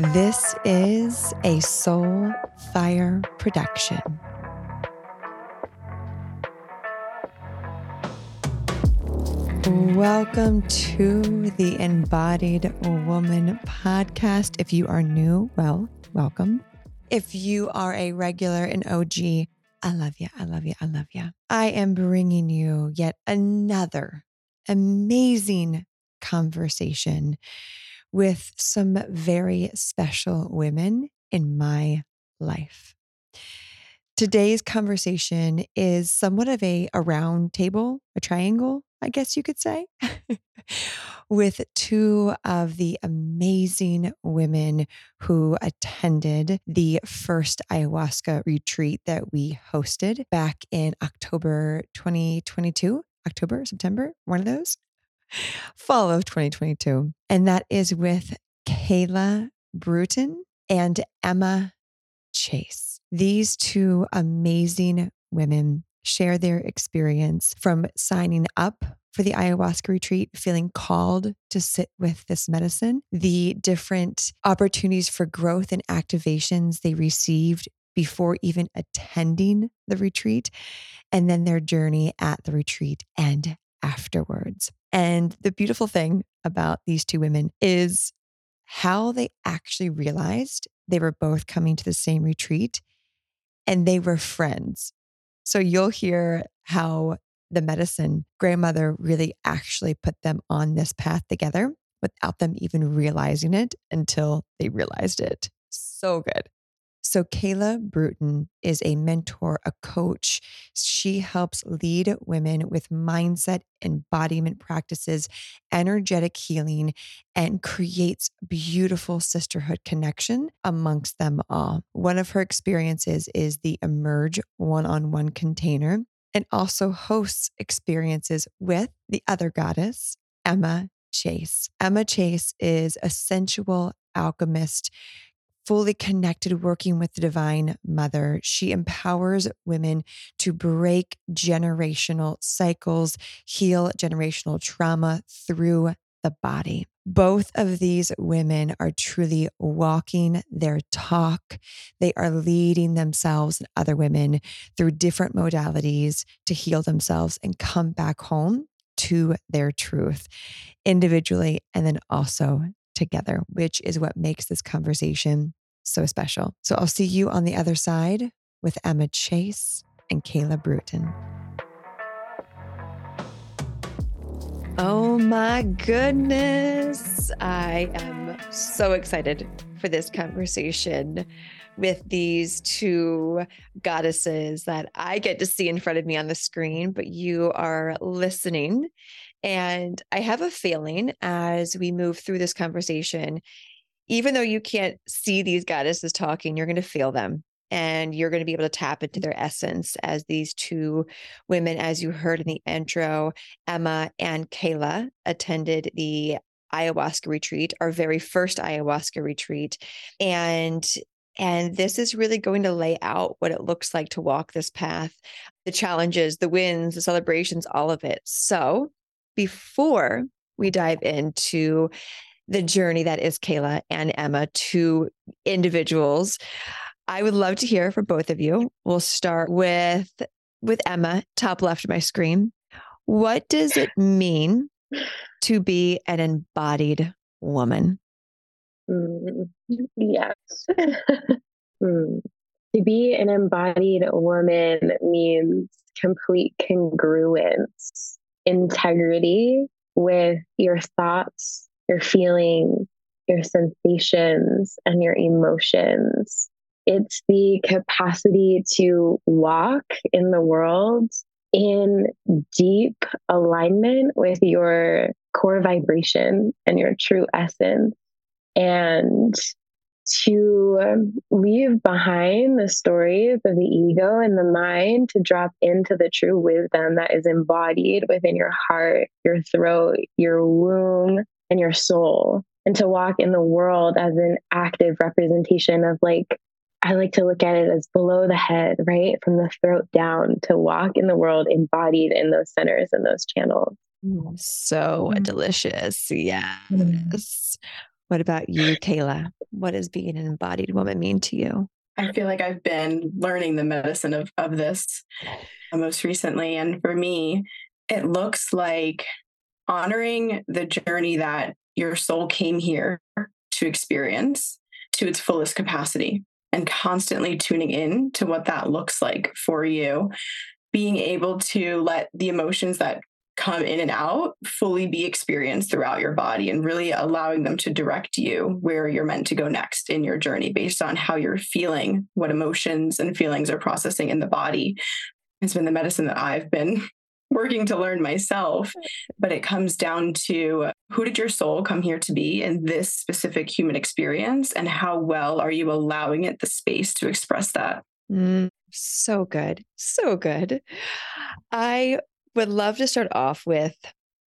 This is a Soul Fire production. Welcome to the Embodied Woman podcast. If you are new, well, welcome. If you are a regular and OG, I love you. I love you. I love you. I am bringing you yet another amazing conversation with some very special women in my life. Today's conversation is somewhat of a, a round table, a triangle, I guess you could say, with two of the amazing women who attended the first ayahuasca retreat that we hosted back in October 2022. October, September, one of those fall of 2022. And that is with Cayla Brewton and Emma Chayse. These two amazing women share their experience from signing up for the ayahuasca retreat, feeling called to sit with this medicine, the different opportunities for growth and activations they received before even attending the retreat, and then their journey at the retreat and afterwards. And the beautiful thing about these two women is how they actually realized they were both coming to the same retreat and they were friends. So you'll hear how the medicine grandmother really actually put them on this path together without them even realizing it until they realized it. So good. So, Cayla Brewton is a mentor, a coach. She helps lead women with mindset, embodiment practices, energetic healing, and creates beautiful sisterhood connection amongst them all. One of her experiences is the Emerge one on one container and also hosts experiences with the other goddess, Emma Chayse. Emma Chayse is a sensual alchemist fully connected working with the Divine Mother. She empowers women to break generational cycles, heal generational trauma through the body. Both of these women are truly walking their talk. They are leading themselves and other women through different modalities to heal themselves and come back home to their truth individually and then also together, which is what makes this conversation so special. So I'll see you on the other side with Emma Chayse and Cayla Brewton. Oh my goodness. I am so excited for this conversation with these two goddesses that I get to see in front of me on the screen, but you are listening. And I have a feeling as we move through this conversation, even though you can't see these goddesses talking, you're going to feel them and you're going to be able to tap into mm. their essence as these two women, as you heard in the intro, Emma and Cayla attended the ayahuasca retreat, our very first ayahuasca retreat. And and this is really going to lay out what it looks like to walk this path, the challenges, the wins, the celebrations, all of it. So, before we dive into the journey that is Cayla and Emma, two individuals. I would love to hear from both of you. We'll start with with Emma, top left of my screen. What does it mean to be an embodied woman? Mm, yes. mm. To be an embodied woman means complete congruence, integrity with your thoughts, your feelings, your sensations, and your emotions. It's the capacity to walk in the world in deep alignment with your core vibration and your true essence, and to leave behind the stories of the ego and the mind to drop into the true wisdom that is embodied within your heart, your throat, your womb, and your soul and to walk in the world as an active representation of like I like to look at it as below the head, right? From the throat down to walk in the world embodied in those centers and those channels. Mm, so mm. delicious. Yes. Mm. What about you, Cayla? What does being an embodied woman mean to you? I feel like I've been learning the medicine of, of this most recently. And for me, it looks like honoring the journey that your soul came here to experience to its fullest capacity and constantly tuning in to what that looks like for you. Being able to let the emotions that come in and out fully be experienced throughout your body and really allowing them to direct you where you're meant to go next in your journey based on how you're feeling, what emotions and feelings are processing in the body has been the medicine that I've been working to learn myself. But it comes down to who did your soul come here to be in this specific human experience? And how well are you allowing it the space to express that? Mm, so good. So good. I would love to start off with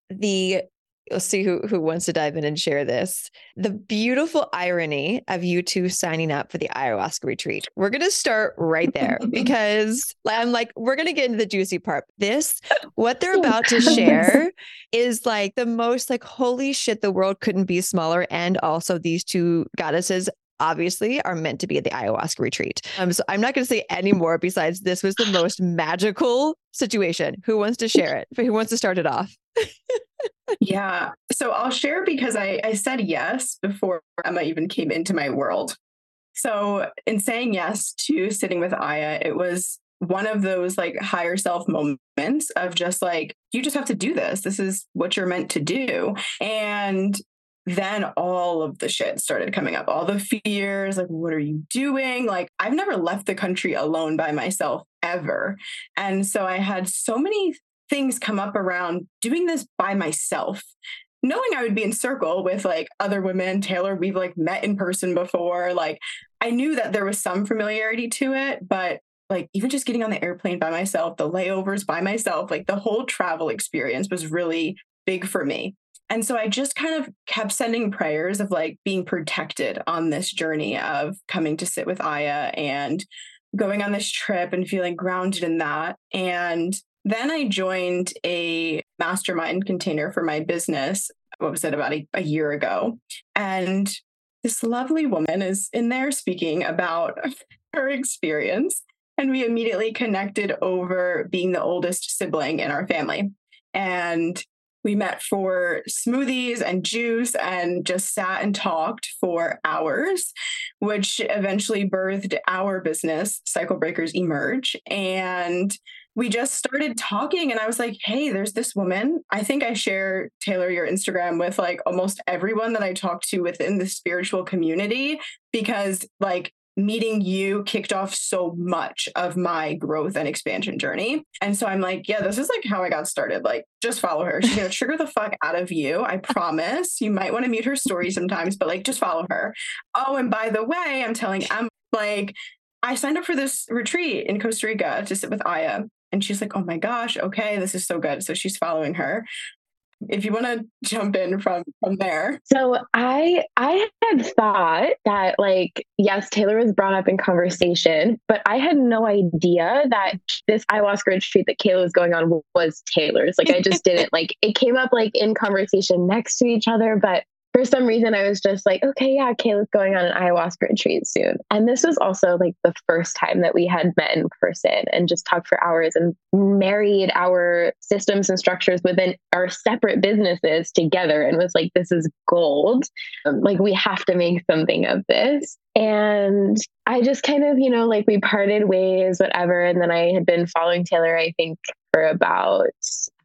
the let's see who who wants to dive in and share this. The beautiful irony of you two signing up for the ayahuasca retreat. We're gonna start right there because I'm like, we're gonna get into the juicy part. This, what they're about to share, is like the most like holy shit. The world couldn't be smaller, and also these two goddesses obviously are meant to be at the ayahuasca retreat. Um, so I'm not going to say any more besides this was the most magical situation. Who wants to share it? Who wants to start it off? yeah. So I'll share because I, I said yes before Emma even came into my world. So in saying yes to sitting with Aya, it was one of those like higher self moments of just like, you just have to do this. This is what you're meant to do. And then all of the shit started coming up, all the fears like, what are you doing? Like, I've never left the country alone by myself ever. And so I had so many things come up around doing this by myself knowing I would be in circle with like other women, Taylor, we've like met in person before. Like I knew that there was some familiarity to it, but like even just getting on the airplane by myself, the layovers by myself, like the whole travel experience was really big for me. And so I just kind of kept sending prayers of like being protected on this journey of coming to sit with Aya and going on this trip and feeling grounded in that. And then I joined a mastermind container for my business. What was it, about a, a year ago? And this lovely woman is in there speaking about her experience. And we immediately connected over being the oldest sibling in our family. And we met for smoothies and juice and just sat and talked for hours, which eventually birthed our business, Cycle Breakers Emerge. And we just started talking and I was like, hey, there's this woman. I think I share Taylor your Instagram with like almost everyone that I talk to within the spiritual community because like meeting you kicked off so much of my growth and expansion journey. And so I'm like, yeah, this is like how I got started. Like, just follow her. She's gonna trigger the fuck out of you. I promise. You might want to mute her story sometimes, but like, just follow her. Oh, and by the way, I'm telling I'm like, I signed up for this retreat in Costa Rica to sit with Aya. And she's like, oh my gosh, okay, this is so good. So she's following her if you want to jump in from from there. So i i had thought that like yes taylor was brought up in conversation but i had no idea that this ayahuasca retreat that cayla was going on was taylor's. Like i just didn't like it came up like in conversation next to each other but for some reason, I was just like, okay, yeah, Cayla's going on an ayahuasca retreat soon. And this was also like the first time that we had met in person and just talked for hours and married our systems and structures within our separate businesses together and was like, this is gold. Um, like, we have to make something of this. And I just kind of, you know, like we parted ways, whatever. And then I had been following Taylor, I think, for about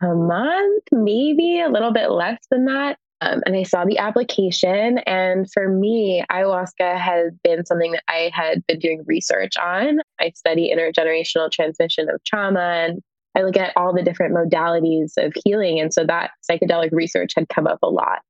a month, maybe a little bit less than that. Um, and I saw the application. And for me, ayahuasca has been something that I had been doing research on. I study intergenerational transmission of trauma and I look at all the different modalities of healing. And so that psychedelic research had come up a lot.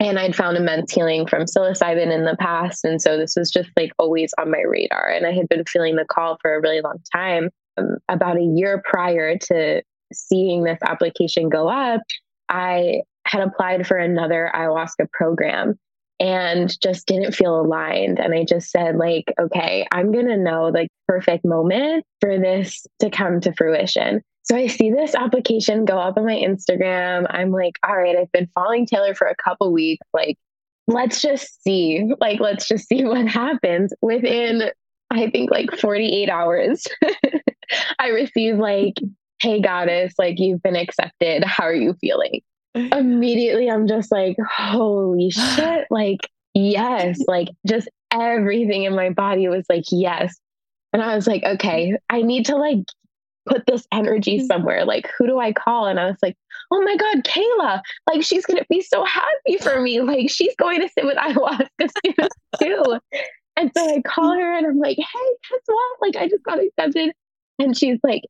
And I'd found immense healing from psilocybin in the past. And so this was just like always on my radar. And I had been feeling the call for a really long time. Um, about a year prior to seeing this application go up, I had applied for another ayahuasca program and just didn't feel aligned. And I just said, like, okay, I'm going to know the perfect moment for this to come to fruition. So I see this application go up on my Instagram. I'm like, all right, I've been following Taylor for a couple weeks. Like, let's just see. Like, let's just see what happens. Within, I think, like 48 hours, I received like, hey, goddess, like, you've been accepted. How are you feeling? Immediately, I'm just like, holy shit. Like, yes. Like, just everything in my body was like, yes. And I was like, okay, I need to like put this energy mm. somewhere. Like, who do I call? And I was like, oh my God, Cayla, like she's going to be so happy for me. Like she's going to sit with ayahuasca too. and so I call her and I'm like, hey, guess what? Like I just got accepted. And she's like,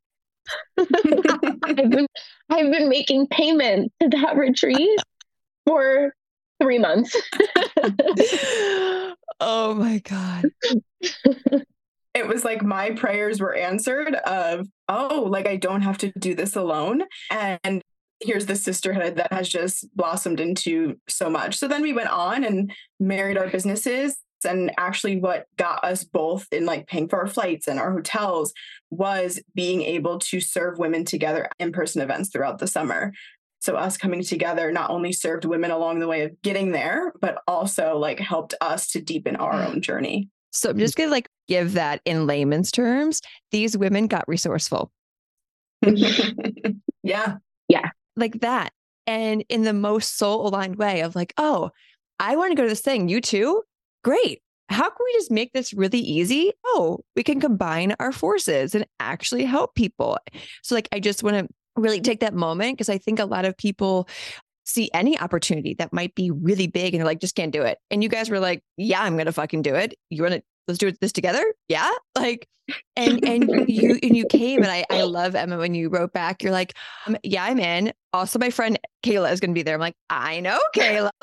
I've been I've been making payments to that retreat for three months. oh my God. It was like my prayers were answered of oh like i don't have to do this alone. And here's the sisterhood that has just blossomed into so much. So then we went on and married our businesses and actually what got us both in like paying for our flights and our hotels was being able to serve women together in-person events throughout the summer so us coming together not only served women along the way of getting there but also like helped us to deepen our mm. own journey so I'm just going to like give that in layman's terms. These women got resourceful. yeah. Yeah. Like that. And in the most soul aligned way of like, oh, I want to go to this thing. You too? Great. How can we just make this really easy? Oh, we can combine our forces and actually help people. So, like, I just want to really take that moment because I think a lot of people see any opportunity that might be really big and they're like, just can't do it. And you guys were like, yeah, I'm going to fucking do it. You want to, let's do this together. Yeah. Like, and, and you, and you came and I, I love Emma when you wrote back, you're like, um, yeah, I'm in. Also, my friend Cayla is going to be there. I'm like, I know Cayla.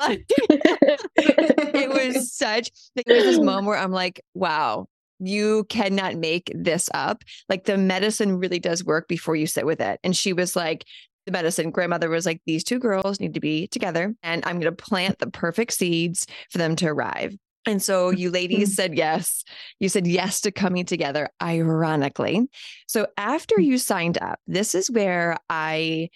it was such, it was this moment where I'm like, wow, you cannot make this up. Like the medicine really does work before you sit with it. And she was like, the medicine grandmother was like these two girls need to be together and i'm going to plant the perfect seeds for them to arrive and so you ladies said yes you said yes to coming together ironically so after mm. you signed up this is where i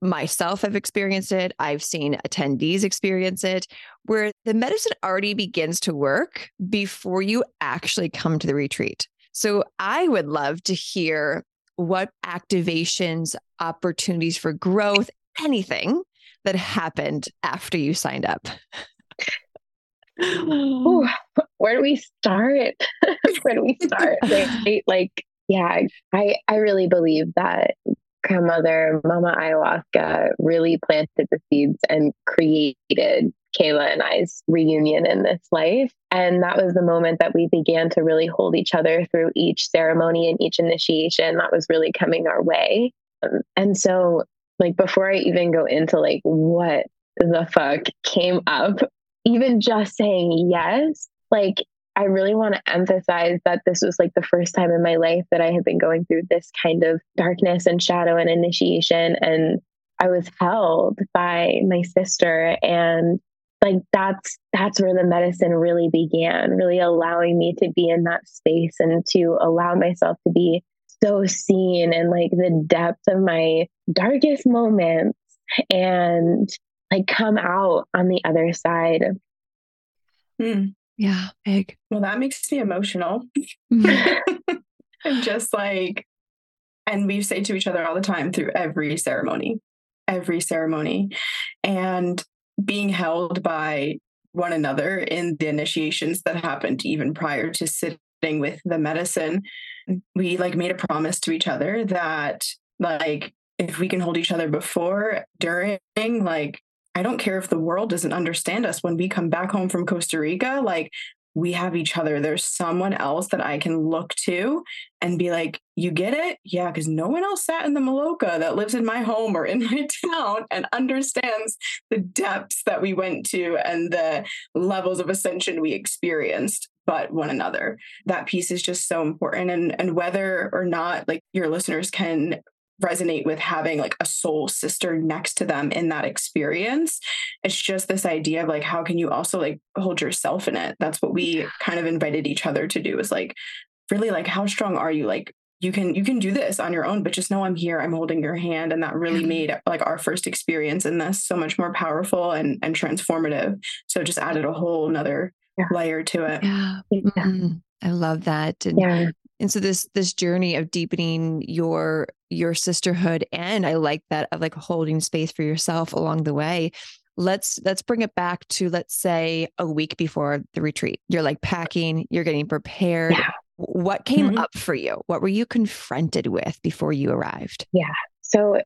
myself have experienced it i've seen attendees experience it where the medicine already begins to work before you actually come to the retreat so I would love to hear what activations, opportunities for growth, anything that happened after you signed up? Ooh, where do we start? where do we start? like, yeah, I, I really believe that grandmother, Mama Ayahuasca, really planted the seeds and created Cayla and I's reunion in this life. And that was the moment that we began to really hold each other through each ceremony and each initiation that was really coming our way. Um, and so, like, before I even go into like what the fuck came up, even just saying yes, like, I really want to emphasize that this was like the first time in my life that I had been going through this kind of darkness and shadow and initiation. And I was held by my sister and like that's that's where the medicine really began really allowing me to be in that space and to allow myself to be so seen and like the depth of my darkest moments and like come out on the other side mm. Yeah big well that makes me emotional. Mm-hmm. And just like and we say to each other all the time through every ceremony every ceremony. And being held by one another in the initiations that happened even prior to sitting with the medicine mm. we like made a promise to each other that like if we can hold each other before during like I don't care if the world doesn't understand us when we come back home from Costa Rica. Like, we have each other. There's someone else that I can look to and be like, you get it? Yeah, because no one else sat in the Maloka that lives in my home or in my town and understands the depths that we went to and the levels of ascension we experienced, but one another. That piece is just so important. And and whether or not like your listeners can resonate with having like a soul sister next to them in that experience. It's just this idea of like, how can you also like hold yourself in it? That's what we kind of invited each other to do is like, really like, how strong are you? Like, you can you can do this on your own but just know i'm here i'm holding your hand and that really made like our first experience in this so much more powerful and and transformative so just added a whole another yeah. layer to it yeah, yeah. Mm-hmm. i love that and, yeah. And so this this journey of deepening your your sisterhood and i like that of like holding space for yourself along the way let's let's bring it back to let's say a week before the retreat. You're like packing you're getting prepared. Yeah. what came mm-hmm. up for you? What were you confronted with before you arrived? Yeah. So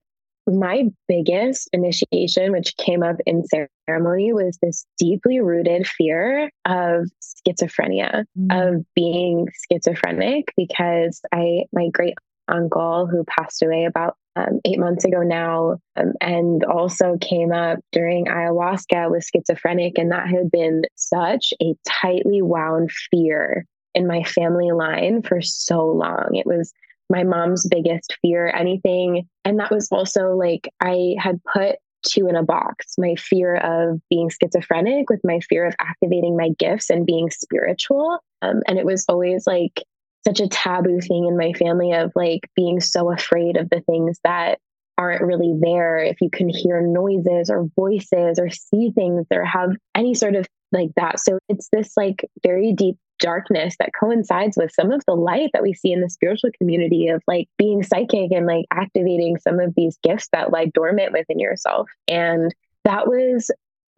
my biggest initiation, which came up in ceremony, was this deeply rooted fear of schizophrenia, mm-hmm. of being schizophrenic, because I, my great uncle who passed away about um, eight months ago now, um, and also came up during ayahuasca was schizophrenic. And that had been such a tightly wound fear in my family line for so long. It was my mom's biggest fear, anything. And that was also like I had put two in a box my fear of being schizophrenic with my fear of activating my gifts and being spiritual. Um, and it was always like such a taboo thing in my family of like being so afraid of the things that aren't really there. If you can hear noises or voices or see things or have any sort of like that. So it's this like very deep darkness that coincides with some of the light that we see in the spiritual community of like being psychic and like activating some of these gifts that lie dormant within yourself. And that was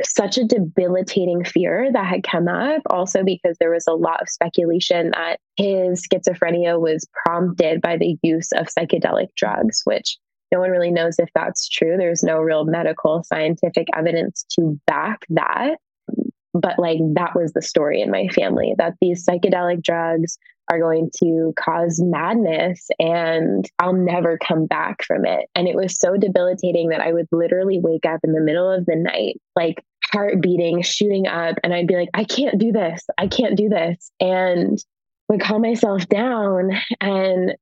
such a debilitating fear that had come up, also because there was a lot of speculation that his schizophrenia was prompted by the use of psychedelic drugs, which no one really knows if that's true. There's no real medical scientific evidence to back that. But like that was the story in my family that these psychedelic drugs are going to cause madness and I'll never come back from it. And it was so debilitating that I would literally wake up in the middle of the night, like heart beating, shooting up, and I'd be like, I can't do this. I can't do this. And would calm myself down. And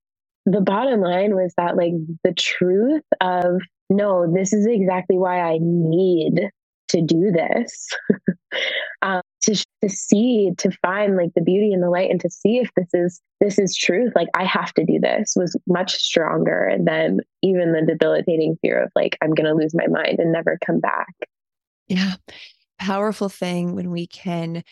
the bottom line was that, like, the truth of no, this is exactly why I need to do this. um, to, to see to find like the beauty and the light and to see if this is this is truth like i have to do this was much stronger than even the debilitating fear of like i'm going to lose my mind and never come back yeah powerful thing when we can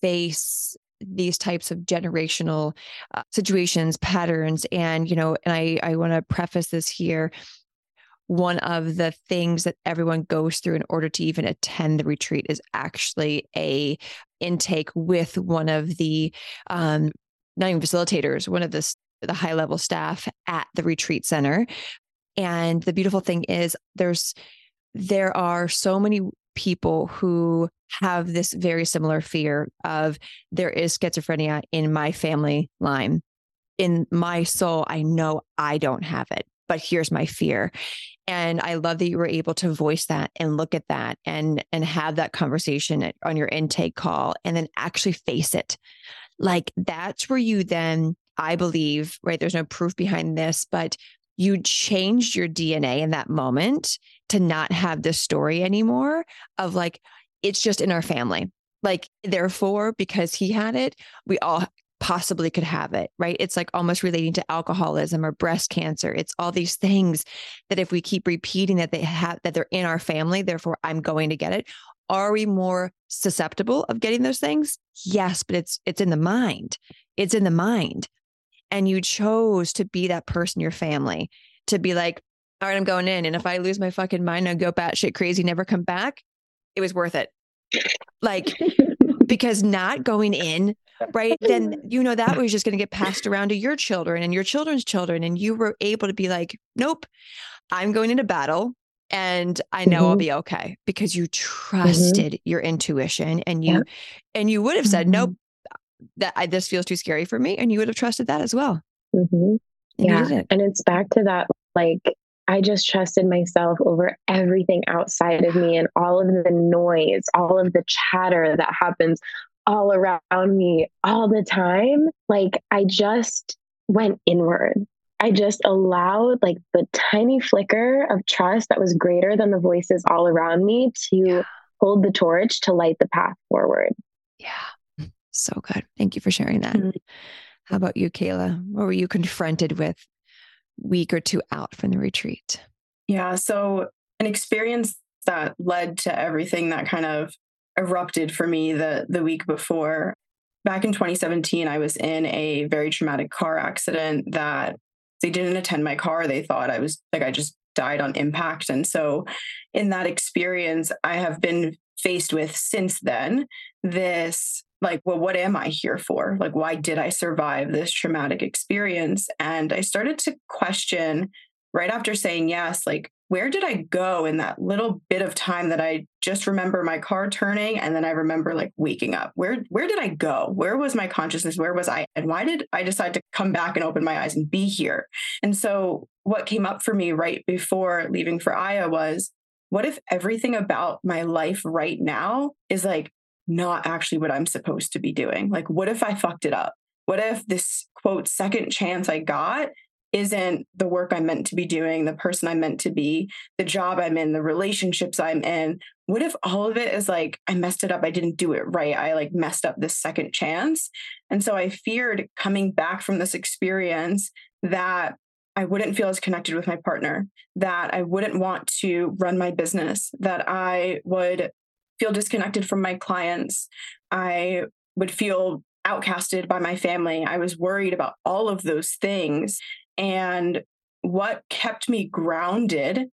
face these types of generational uh, situations patterns and you know and i i want to preface this here one of the things that everyone goes through in order to even attend the retreat is actually a intake with one of the um, not even facilitators, one of the the high level staff at the retreat center. And the beautiful thing is there's there are so many people who have this very similar fear of there is schizophrenia in my family line. In my soul, I know I don't have it, but here's my fear and i love that you were able to voice that and look at that and and have that conversation on your intake call and then actually face it. Like that's where you then i believe right there's no proof behind this but you changed your dna in that moment to not have this story anymore of like it's just in our family. Like therefore because he had it we all possibly could have it, right? It's like almost relating to alcoholism or breast cancer. It's all these things that if we keep repeating that they have that they're in our family, therefore I'm going to get it. Are we more susceptible of getting those things? Yes, but it's it's in the mind. It's in the mind. And you chose to be that person, your family, to be like, all right, I'm going in. And if I lose my fucking mind and go batshit crazy, never come back, it was worth it. Like because not going in right then you know that was just going to get passed around to your children and your children's children and you were able to be like nope i'm going into battle and i know mm-hmm. i'll be okay because you mm-hmm. trusted mm-hmm. your intuition and you yeah. and you would have said nope mm-hmm. that I, this feels too scary for me and you would have trusted that as well mm-hmm. yeah and it's back to that like I just trusted myself over everything outside of me and all of the noise, all of the chatter that happens all around me all the time. Like I just went inward. I just allowed like the tiny flicker of trust that was greater than the voices all around me to yeah. hold the torch to light the path forward. Yeah. So good. Thank you for sharing that. Mm-hmm. How about you, Cayla? What were you confronted with week or two out from the retreat? Yeah. So, an experience that led to everything that kind of erupted for me the, the week before. Back in 2017, I was in a very traumatic car accident that they didn't attend my car. They thought I was like, I just died on impact. And so, in that experience, I have been faced with since then this like, well, what am I here for? Like, why did I survive this traumatic experience? And I started to question right after saying yes, like, where did I go in that little bit of time that I just remember my car turning and then I remember like waking up? Where where did I go? Where was my consciousness? Where was I? And why did I decide to come back and open my eyes and be here? And so what came up for me right before leaving for Aya was what if everything about my life right now is like not actually what I'm supposed to be doing? Like what if I fucked it up? What if this quote second chance I got isn't the work I'm meant to be doing, the person I'm meant to be, the job I'm in, the relationships I'm in. What if all of it is like, I messed it up, I didn't do it right, I like messed up this second chance? And so I feared coming back from this experience that I wouldn't feel as connected with my partner, that I wouldn't want to run my business, that I would feel disconnected from my clients. I would feel outcasted by my family. I was worried about all of those things. And what kept me grounded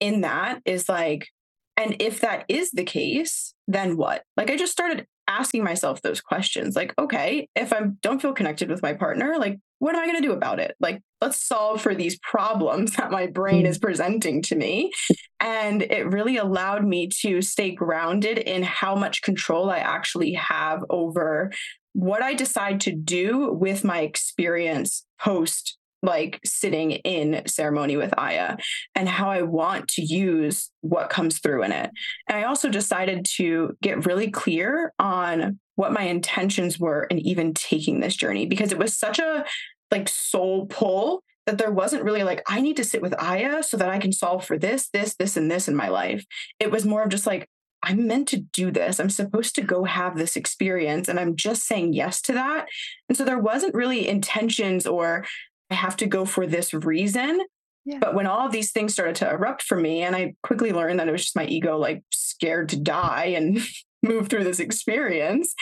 in that is like, and if that is the case, then what? Like, I just started asking myself those questions. Like, okay, if I don't feel connected with my partner, like, what am I going to do about it? Like, let's solve for these problems that my brain is mm-hmm. presenting to me. And it really allowed me to stay grounded in how much control I actually have over what I decide to do with my experience post like sitting in ceremony with Aya and how I want to use what comes through in it. And I also decided to get really clear on what my intentions were in even taking this journey because it was such a like soul pull that there wasn't really like I need to sit with Aya so that I can solve for this, this, this and this in my life. It was more of just like I'm meant to do this. I'm supposed to go have this experience and I'm just saying yes to that. And so there wasn't really intentions or I have to go for this reason. Yeah. But when all of these things started to erupt for me, and I quickly learned that it was just my ego, like scared to die and move through this experience,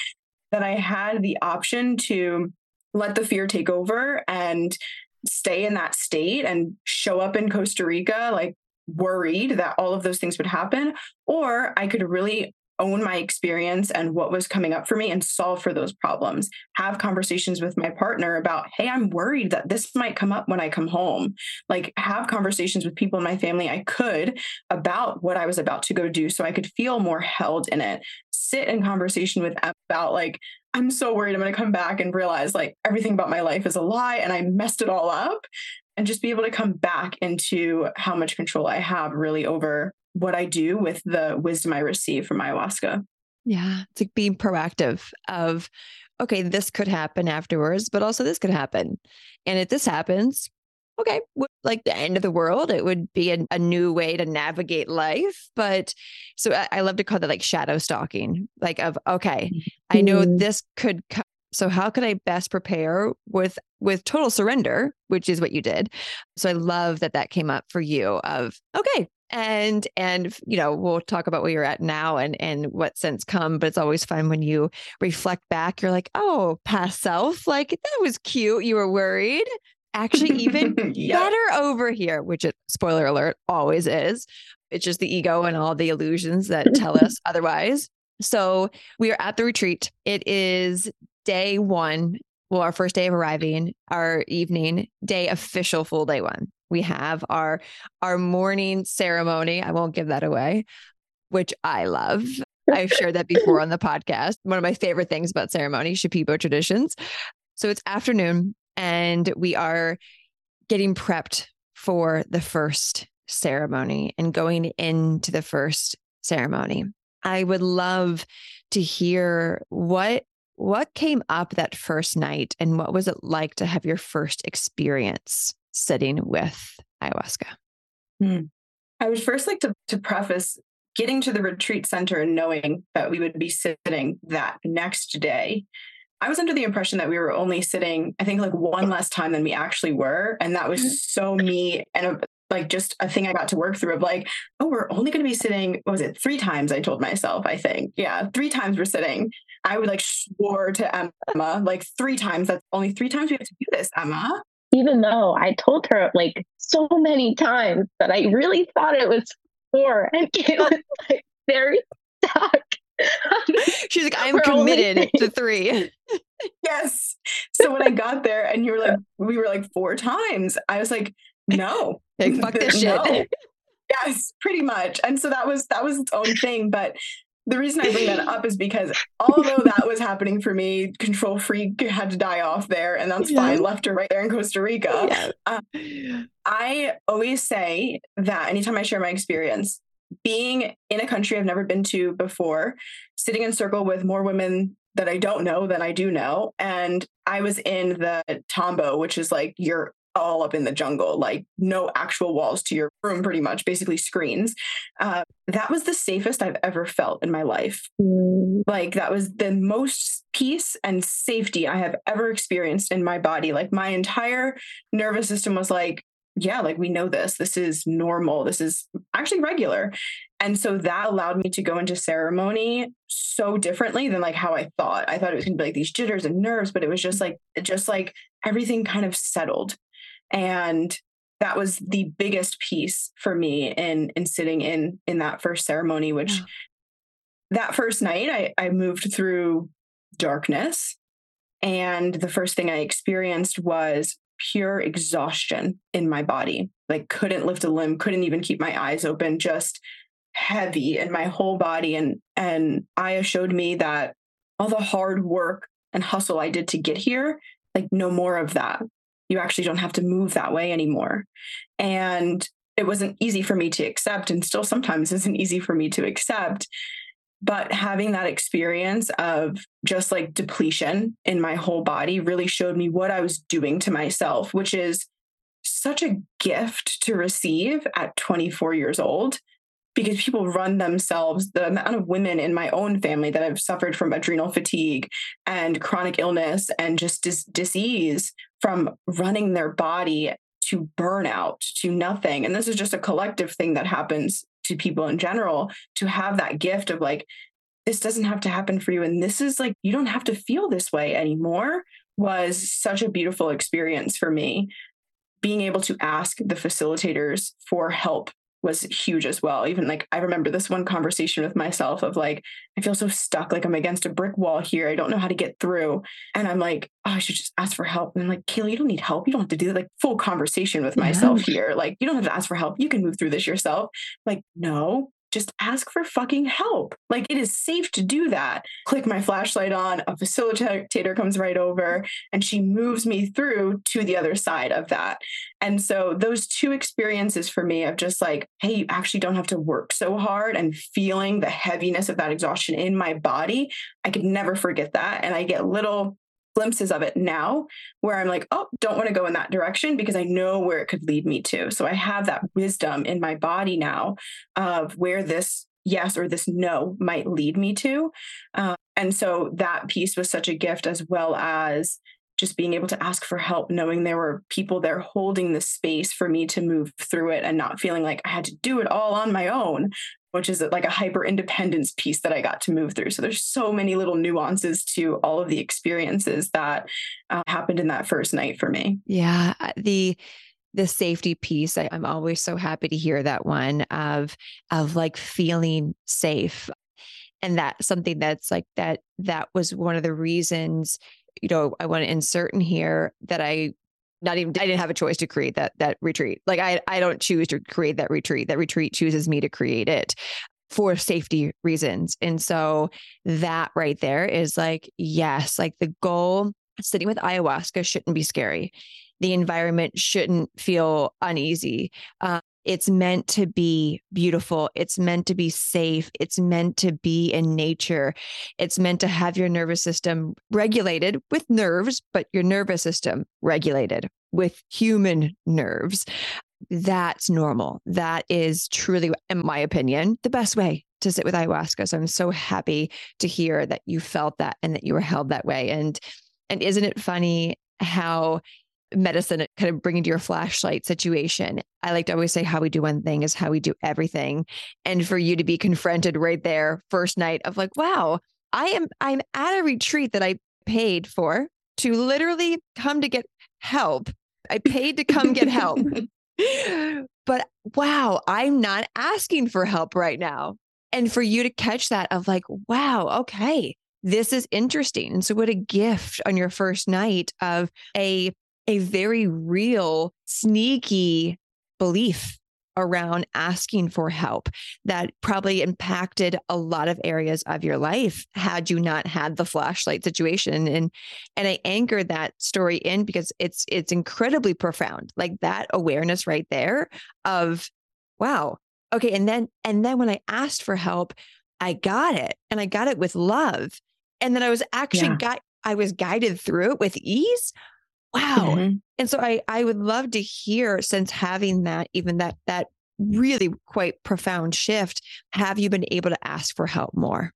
that I had the option to let the fear take over and stay in that state and show up in Costa Rica, like worried that all of those things would happen. Or I could really own my experience and what was coming up for me and solve for those problems. Have conversations with my partner about, hey, I'm worried that this might come up when I come home. Like, have conversations with people in my family I could about what I was about to go do so I could feel more held in it. Sit in conversation with about, like, I'm so worried I'm going to come back and realize like everything about my life is a lie and I messed it all up. And just be able to come back into how much control I have really over what I do with the wisdom I receive from ayahuasca. Yeah, it's like being proactive of okay, this could happen afterwards, but also this could happen. And if this happens, okay, like the end of the world, it would be a, a new way to navigate life. But so I, I, love to call that like shadow stalking, like of okay, I know mm-hmm. this could come. So how could I best prepare with with total surrender, which is what you did. So I love that that came up for you of okay, and and you know we'll talk about where you're at now and and what sense come but it's always fun when you reflect back you're like oh past self like that was cute you were worried. Actually even yep. better over here which it spoiler alert always is it's just the ego and all the illusions that tell us otherwise. So we are at the retreat. It is day one well our first day of arriving our evening day official full day one we have our our morning ceremony. I won't give that away, which I love. I've shared that before on the podcast. One of my favorite things about ceremony, Shipibo traditions. So it's afternoon and we are getting prepped for the first ceremony and going into the first ceremony. I would love to hear what what came up that first night and what was it like to have your first experience sitting with ayahuasca? Hmm. I would first like to, to preface getting to the retreat center and knowing that we would be sitting that next day I was under the impression that we were only sitting, I think, like one less time than we actually were. And that was mm-hmm. so me and a, like just a thing I got to work through of like, oh, we're only going to be sitting, was it three times? I told myself, I think. Yeah, three times we're sitting. I would like swore to Emma, like three times. That's only three times we have to do this, Emma. Even though I told her like so many times that I really thought it was four and it was like very stuck. She's like, I'm committed to three. yes. So when I got there and you were like, we were like four times, I was like, no. Like, fuck this shit. No. Yes, pretty much. And so that was that was its own thing. But the reason I bring that up is because although that was happening for me, control freak had to die off there, and that's yeah. fine, left or right there in Costa Rica. Yeah. Uh, I always say that anytime I share my experience, being in a country I've never been to before, sitting in circle with more women that I don't know than I do know. And I was in the Tombo, which is like your all up in the jungle, like no actual walls to your room, pretty much, basically screens. Uh, that was the safest I've ever felt in my life. Mm. Like that was the most peace and safety I have ever experienced in my body. Like my entire nervous system was like, yeah, like we know this. This is normal. This is actually regular. And so that allowed me to go into ceremony so differently than like how I thought. I thought it was gonna be like these jitters and nerves, but it was just like just like everything kind of settled. And that was the biggest piece for me in in sitting in in that first ceremony, which yeah. that first night I, I moved through darkness. And the first thing I experienced was pure exhaustion in my body. Like couldn't lift a limb, couldn't even keep my eyes open, just heavy in my whole body. And and Aya showed me that all the hard work and hustle I did to get here, like no more of that you actually don't have to move that way anymore. And it wasn't easy for me to accept, and still sometimes isn't easy for me to accept. But having that experience of just like depletion in my whole body really showed me what I was doing to myself, which is such a gift to receive at 24 years old because people run themselves the amount of women in my own family that have suffered from adrenal fatigue and chronic illness and just dis- disease from running their body to burnout to nothing. And this is just a collective thing that happens to people in general to have that gift of like this doesn't have to happen for you and this is like you don't have to feel this way anymore was such a beautiful experience for me. Being able to ask the facilitators for help was huge as well. Even like I remember this one conversation with myself of like, I feel so stuck, like I'm against a brick wall here. I don't know how to get through. And I'm like, oh, I should just ask for help. And I'm like, Cayla, you don't need help. You don't have to do that. like full conversation with myself here. Like, you don't have to ask for help. You can move through this yourself. Like, no, just ask for fucking help. Like it is safe to do that. Click my flashlight on, a facilitator comes right over and she moves me through to the other side of that. And so those two experiences for me of just like, hey, you actually don't have to work so hard and feeling the heaviness of that exhaustion in my body. I could never forget that. And I get little glimpses of it now where I'm like, oh, don't want to go in that direction because I know where it could lead me to. So I have that wisdom in my body now of where this yes or this no might lead me to. Uh, and so that piece was such a gift as well as just being able to ask for help, knowing there were people there holding the space for me to move through it and not feeling like I had to do it all on my own, which is like a hyper independence piece that I got to move through. So there's so many little nuances to all of the experiences that uh, happened in that first night for me. Yeah, uh, the the safety piece I, i'm always so happy to hear that one of of like feeling safe and that something that's like that that was one of the reasons you know i want to insert in here that i not even I didn't have a choice to create that that retreat. Like I I don't choose to create that retreat. That retreat chooses me to create it for safety reasons. And so that right there is like yes, like the goal sitting with ayahuasca shouldn't be scary. The environment shouldn't feel uneasy. Uh, it's meant to be beautiful. It's meant to be safe. It's meant to be in nature. It's meant to have your nervous system regulated with nerves, but your nervous system regulated with human nerves. That's normal. That is truly, in my opinion, the best way to sit with ayahuasca. So I'm so happy to hear that you felt that and that you were held that way. And and isn't it funny how medicine kind of bringing to your flashlight situation. I like to always say how we do one thing is how we do everything. And for you to be confronted right there first night of like, wow, I am I'm at a retreat that I paid for to literally come to get help. I paid to come get help. but wow, I'm not asking for help right now. And for you to catch that of like, wow, okay, this is interesting. And so what a gift on your first night of a a very real sneaky belief around asking for help that probably impacted a lot of areas of your life had you not had the flashlight situation and and I anchored that story in because it's it's incredibly profound like that awareness right there of wow okay and then and then when I asked for help I got it and I got it with love and then I was actually yeah. got I was guided through it with ease wow mm-hmm. and so i i would love to hear since having that even that that really quite profound shift have you been able to ask for help more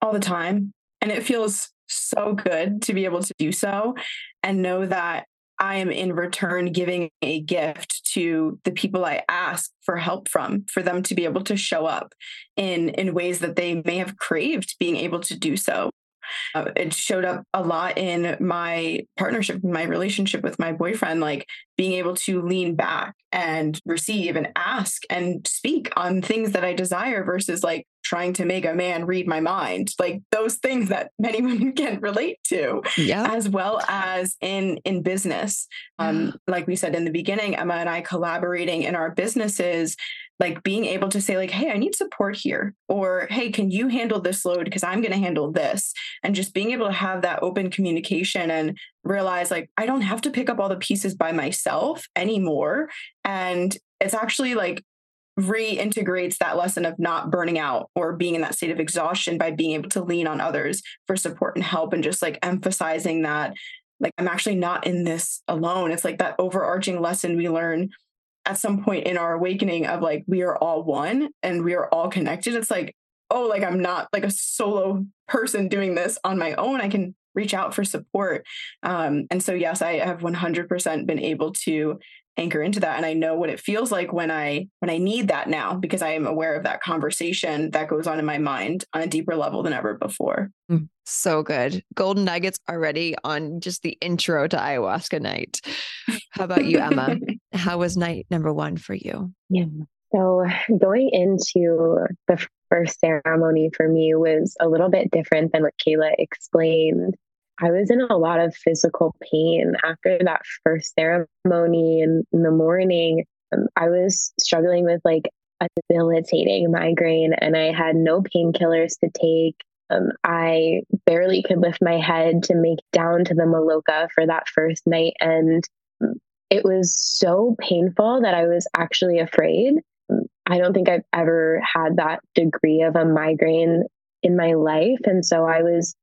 all the time and it feels so good to be able to do so and know that I am in return giving a gift to the people I ask for help from, for them to be able to show up in in ways that they may have craved being able to do so. Uh, it showed up a lot in my partnership, my relationship with my boyfriend, like being able to lean back and receive and ask and speak on things that I desire versus like trying to make a man read my mind like those things that many women can relate to yeah as well as in in business. Um like we said in the beginning emma and i collaborating in our businesses like being able to say like hey i need support here or hey can you handle this load? Because i'm going to handle this and just being able to have that open communication and realize like i don't have to pick up all the pieces by myself anymore. And it's actually like reintegrates that lesson of not burning out or being in that state of exhaustion by being able to lean on others for support and help and just like emphasizing that like i'm actually not in this alone. It's like that overarching lesson we learn at some point in our awakening of like we are all one and we are all connected it's like oh like i'm not like a solo person doing this on my own i can reach out for support. Um, and so yes i have 100% been able to anchor into that and i know what it feels like when i when i need that now because i am aware of that conversation that goes on in my mind on a deeper level than ever before. Mm, so good. Golden nuggets already on just the intro to ayahuasca night. How about you emma how was night number one for you yeah so going into the first ceremony for me was a little bit different than what cayla explained I was in a lot of physical pain after that first ceremony in, in the morning. Um, I was struggling with like a debilitating migraine and I had no painkillers to take. Um, I barely could lift my head to make down to the Maloka for that first night. And um, it was so painful that I was actually afraid. I don't think I've ever had that degree of a migraine in my life. And so I was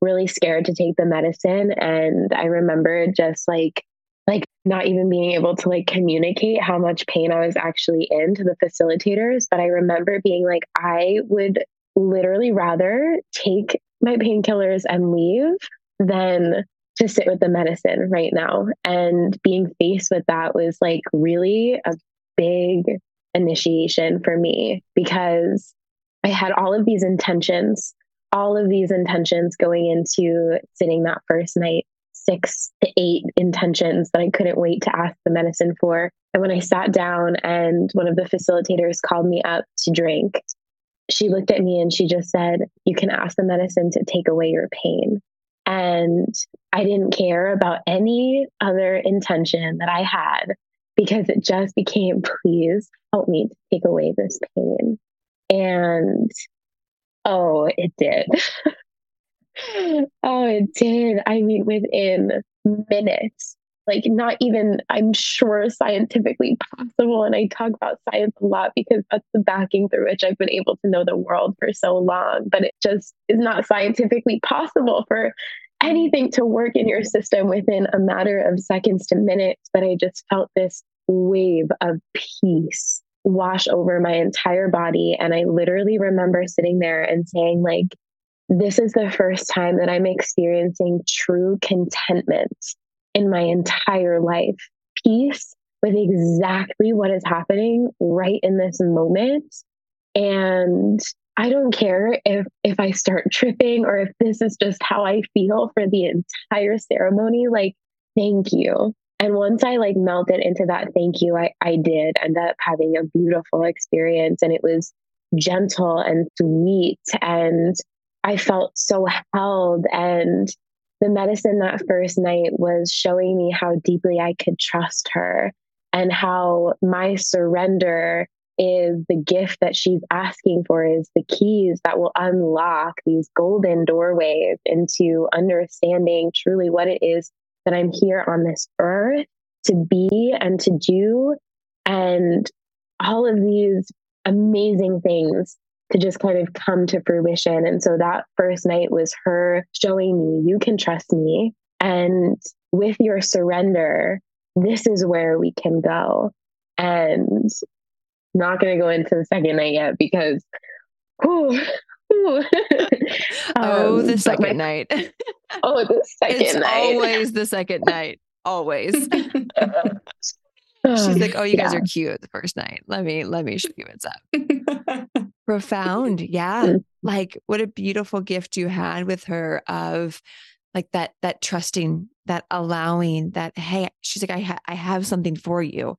really scared to take the medicine and i remember just like like not even being able to like communicate how much pain i was actually in to the facilitators but i remember being like i would literally rather take my painkillers and leave than to sit with the medicine right now and being faced with that was like really a big initiation for me because i had all of these intentions all of these intentions going into sitting that first night, six to eight intentions that I couldn't wait to ask the medicine for. And when I sat down and one of the facilitators called me up to drink, she looked at me and she just said, You can ask the medicine to take away your pain. And I didn't care about any other intention that I had because it just became, Please help me to take away this pain. And Oh, it did. oh, it did. I mean, within minutes, like not even, I'm sure, scientifically possible. And I talk about science a lot because that's the backing through which I've been able to know the world for so long. But it just is not scientifically possible for anything to work in your system within a matter of seconds to minutes. But I just felt this wave of peace wash over my entire body. And I literally remember sitting there and saying, like, this is the first time that I'm experiencing true contentment in my entire life. Peace with exactly what is happening right in this moment. And I don't care if if I start tripping or if this is just how I feel for the entire ceremony. Like, thank you. And once I like melted into that thank you, I, I did end up having a beautiful experience and it was gentle and sweet. And I felt so held. And the medicine that first night was showing me how deeply I could trust her and how my surrender is the gift that she's asking for is the keys that will unlock these golden doorways into understanding truly what it is that I'm here on this earth to be and to do. And all of these amazing things to just kind of come to fruition. And so that first night was her showing me, you can trust me. And with your surrender, this is where we can go. And not going to go into the second night yet because, whew, whew. oh, the um, second my, night. oh, the second it's night. Always the second night. Always. She's like, "Oh, you guys yeah. are cute the first night. Let me let me show you what's up." Profound, yeah. Mm. Like, what a beautiful gift you had with her of like that that trusting, that allowing, that hey, she's like, "I ha- I have something for you."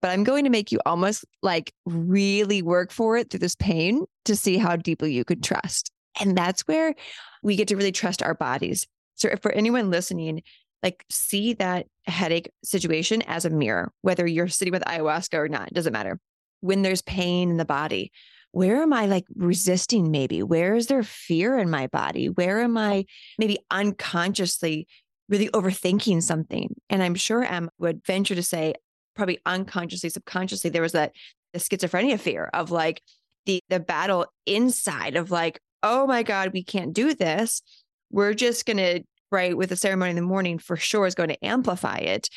but I'm going to make you almost like really work for it through this pain to see how deeply you could trust. And that's where we get to really trust our bodies. So, if for anyone listening, like see that headache situation as a mirror, whether you're sitting with ayahuasca or not, it doesn't matter. When there's pain in the body, where am I like resisting maybe? Where is there fear in my body? Where am I maybe unconsciously really overthinking something? And I'm sure Em would venture to say, probably unconsciously, subconsciously, there was that the schizophrenia fear of like the the battle inside of like, oh my God, we can't do this. We're just gonna, right, with the ceremony in the morning for sure is going to amplify it.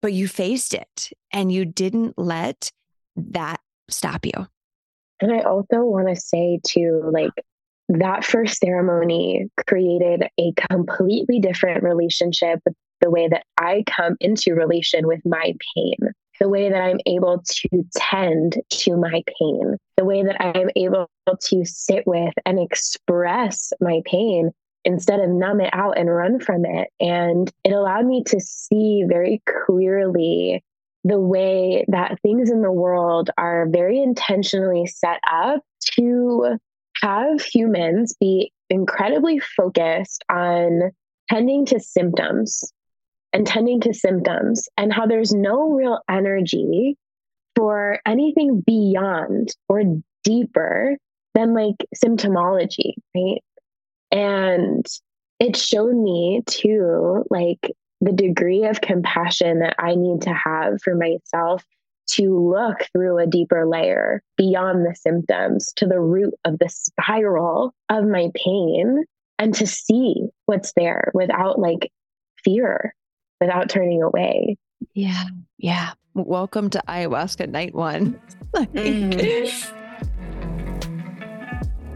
But you faced it and you didn't let that stop you. And I also want to say too, like that first ceremony created a completely different relationship with the way that I come into relation with my pain, the way that I'm able to tend to my pain, the way that I'm able to sit with and express my pain instead of numb it out and run from it. And it allowed me to see very clearly the way that things in the world are very intentionally set up to have humans be incredibly focused on tending to symptoms and tending to symptoms and how there's no real energy for anything beyond or deeper than like symptomology, right? And it showed me too, like the degree of compassion that I need to have for myself to look through a deeper layer beyond the symptoms to the root of the spiral of my pain and to see what's there without like fear without turning away. Yeah. Yeah. Welcome to ayahuasca night one. mm-hmm.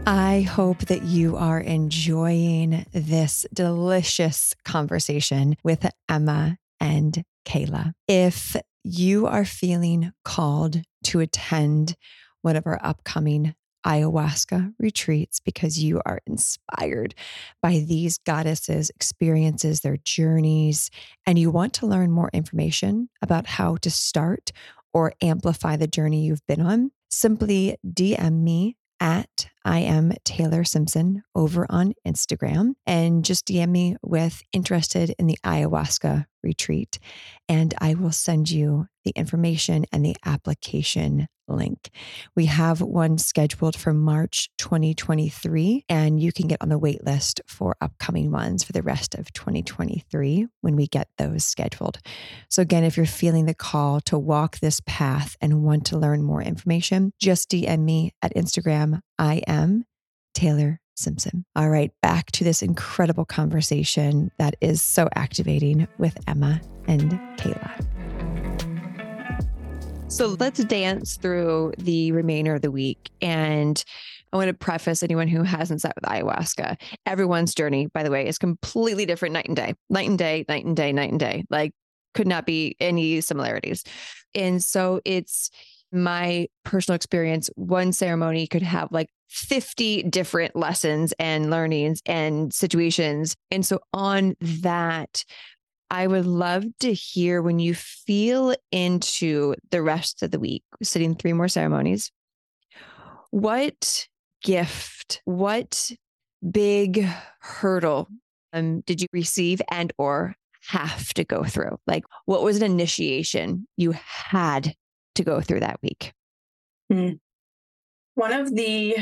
I hope that you are enjoying this delicious conversation with Emma and Cayla. If you are feeling called to attend one of our upcoming ayahuasca retreats because you are inspired by these goddesses' experiences, their journeys, and you want to learn more information about how to start or amplify the journey you've been on, simply DM me at I am Taylor Simpson over on Instagram and just DM me with interested in the ayahuasca retreat. And I will send you the information and the application link. We have one scheduled for March 2023, and you can get on the wait list for upcoming ones for the rest of 2023 when we get those scheduled. So, again, if you're feeling the call to walk this path and want to learn more information, just DM me at Instagram. I am Taylor Simpson. All right, back to this incredible conversation that is so activating with Emma and Cayla. So let's dance through the remainder of the week. And I want to preface anyone who hasn't sat with ayahuasca. Everyone's journey, by the way, is completely different night and day, night and day, night and day, night and day. Like, could not be any similarities. And so it's my personal experience. One ceremony could have like 50 different lessons and learnings and situations. And so on that, I would love to hear when you feel into the rest of the week, sitting three more ceremonies, what gift, what big hurdle um, did you receive and or have to go through? Like what was an initiation you had to go through that week? Hmm. One of the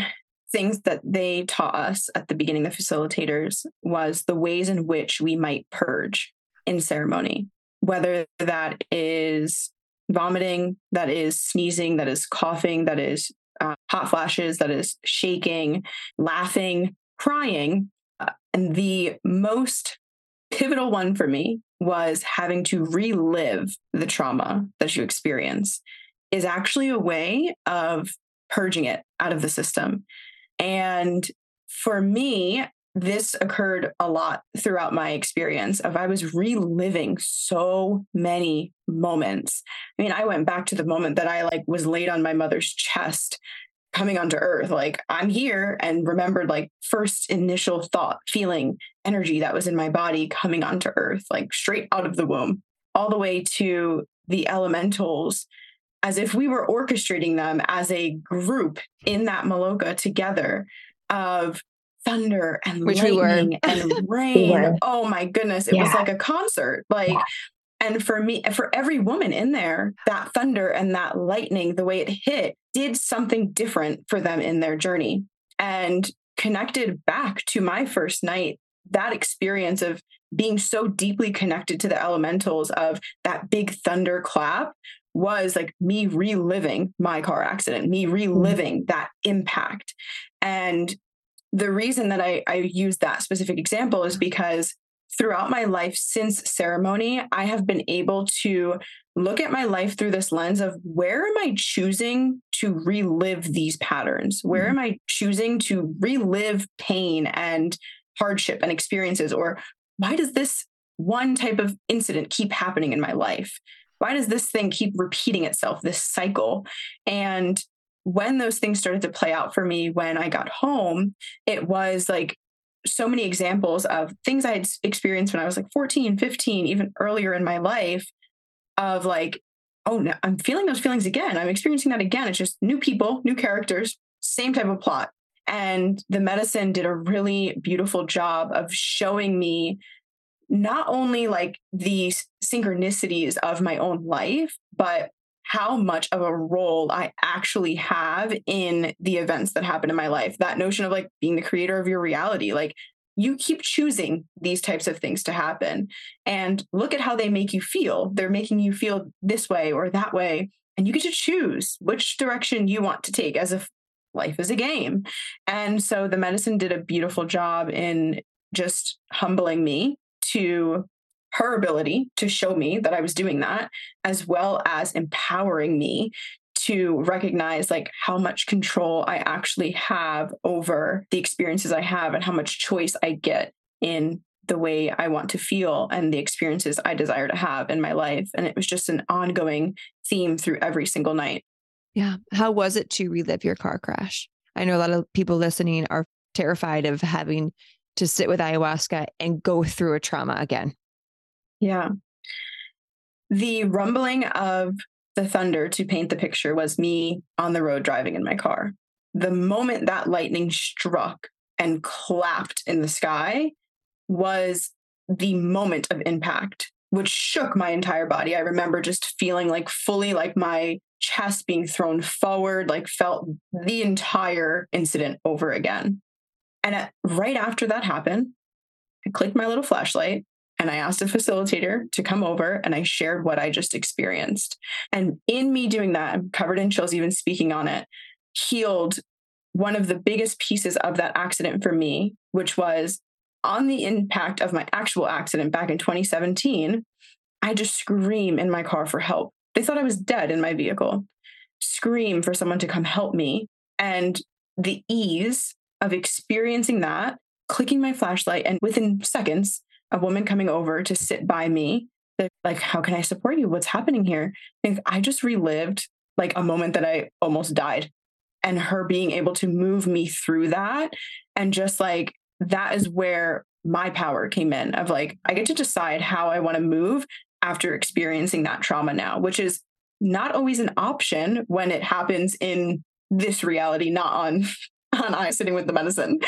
things that they taught us at the beginning, the facilitators, was the ways in which we might purge in ceremony, whether that is vomiting, that is sneezing, that is coughing, that is uh, hot flashes, that is shaking, laughing, crying. Uh, and the most pivotal one for me was having to relive the trauma that you experience is actually a way of purging it out of the system. And for me, this occurred a lot throughout my experience of I was reliving so many moments. I mean, I went back to the moment that I like was laid on my mother's chest coming onto earth like I'm here and remembered like first initial thought, feeling, energy that was in my body coming onto earth like straight out of the womb all the way to the elementals as if we were orchestrating them as a group in that maloka together of thunder and Which lightning we and rain. we oh my goodness. It yeah. was like a concert. Like, yeah. and for me, for every woman in there, that thunder and that lightning, the way it hit, did something different for them in their journey. And connected back to my first night, that experience of being so deeply connected to the elementals of that big thunder clap was like me reliving my car accident, me mm-hmm. reliving that impact. And the reason that I, I use that specific example is because throughout my life since ceremony, I have been able to look at my life through this lens of where am I choosing to relive these patterns? Where mm-hmm. am I choosing to relive pain and hardship and experiences? Or why does this one type of incident keep happening in my life? Why does this thing keep repeating itself, this cycle? And when those things started to play out for me when I got home, it was like so many examples of things I had experienced when I was like 14, 15, even earlier in my life of like, oh, no, I'm feeling those feelings again. I'm experiencing that again. It's just new people, new characters, same type of plot. And the medicine did a really beautiful job of showing me not only like the synchronicities of my own life, but how much of a role I actually have in the events that happen in my life. That notion of like being the creator of your reality, like you keep choosing these types of things to happen. And look at how they make you feel. They're making you feel this way or that way. And you get to choose which direction you want to take as if life is a game. And so the medicine did a beautiful job in just humbling me to her ability to show me that I was doing that, as well as empowering me to recognize like how much control I actually have over the experiences I have and how much choice I get in the way I want to feel and the experiences I desire to have in my life. And it was just an ongoing theme through every single night. Yeah. How was it to relive your car crash? I know a lot of people listening are terrified of having to sit with ayahuasca and go through a trauma again. Yeah. The rumbling of the thunder to paint the picture was me on the road driving in my car. The moment that lightning struck and clapped in the sky was the moment of impact, which shook my entire body. I remember just feeling like fully like my chest being thrown forward, like felt the entire incident over again. And at, right after that happened, I clicked my little flashlight and I asked a facilitator to come over and I shared what I just experienced. And in me doing that, I'm covered in chills, even speaking on it, healed one of the biggest pieces of that accident for me, which was on the impact of my actual accident back in 2017. I just scream in my car for help they thought I was dead in my vehicle, scream for someone to come help me. And the ease of experiencing that, clicking my flashlight, and within seconds, a woman coming over to sit by me. Like, how can I support you? What's happening here? I, I just relived like a moment that I almost died and her being able to move me through that. And just like that is where my power came in of like, I get to decide how I want to move after experiencing that trauma now, which is not always an option when it happens in this reality, not on on I sitting with the medicine.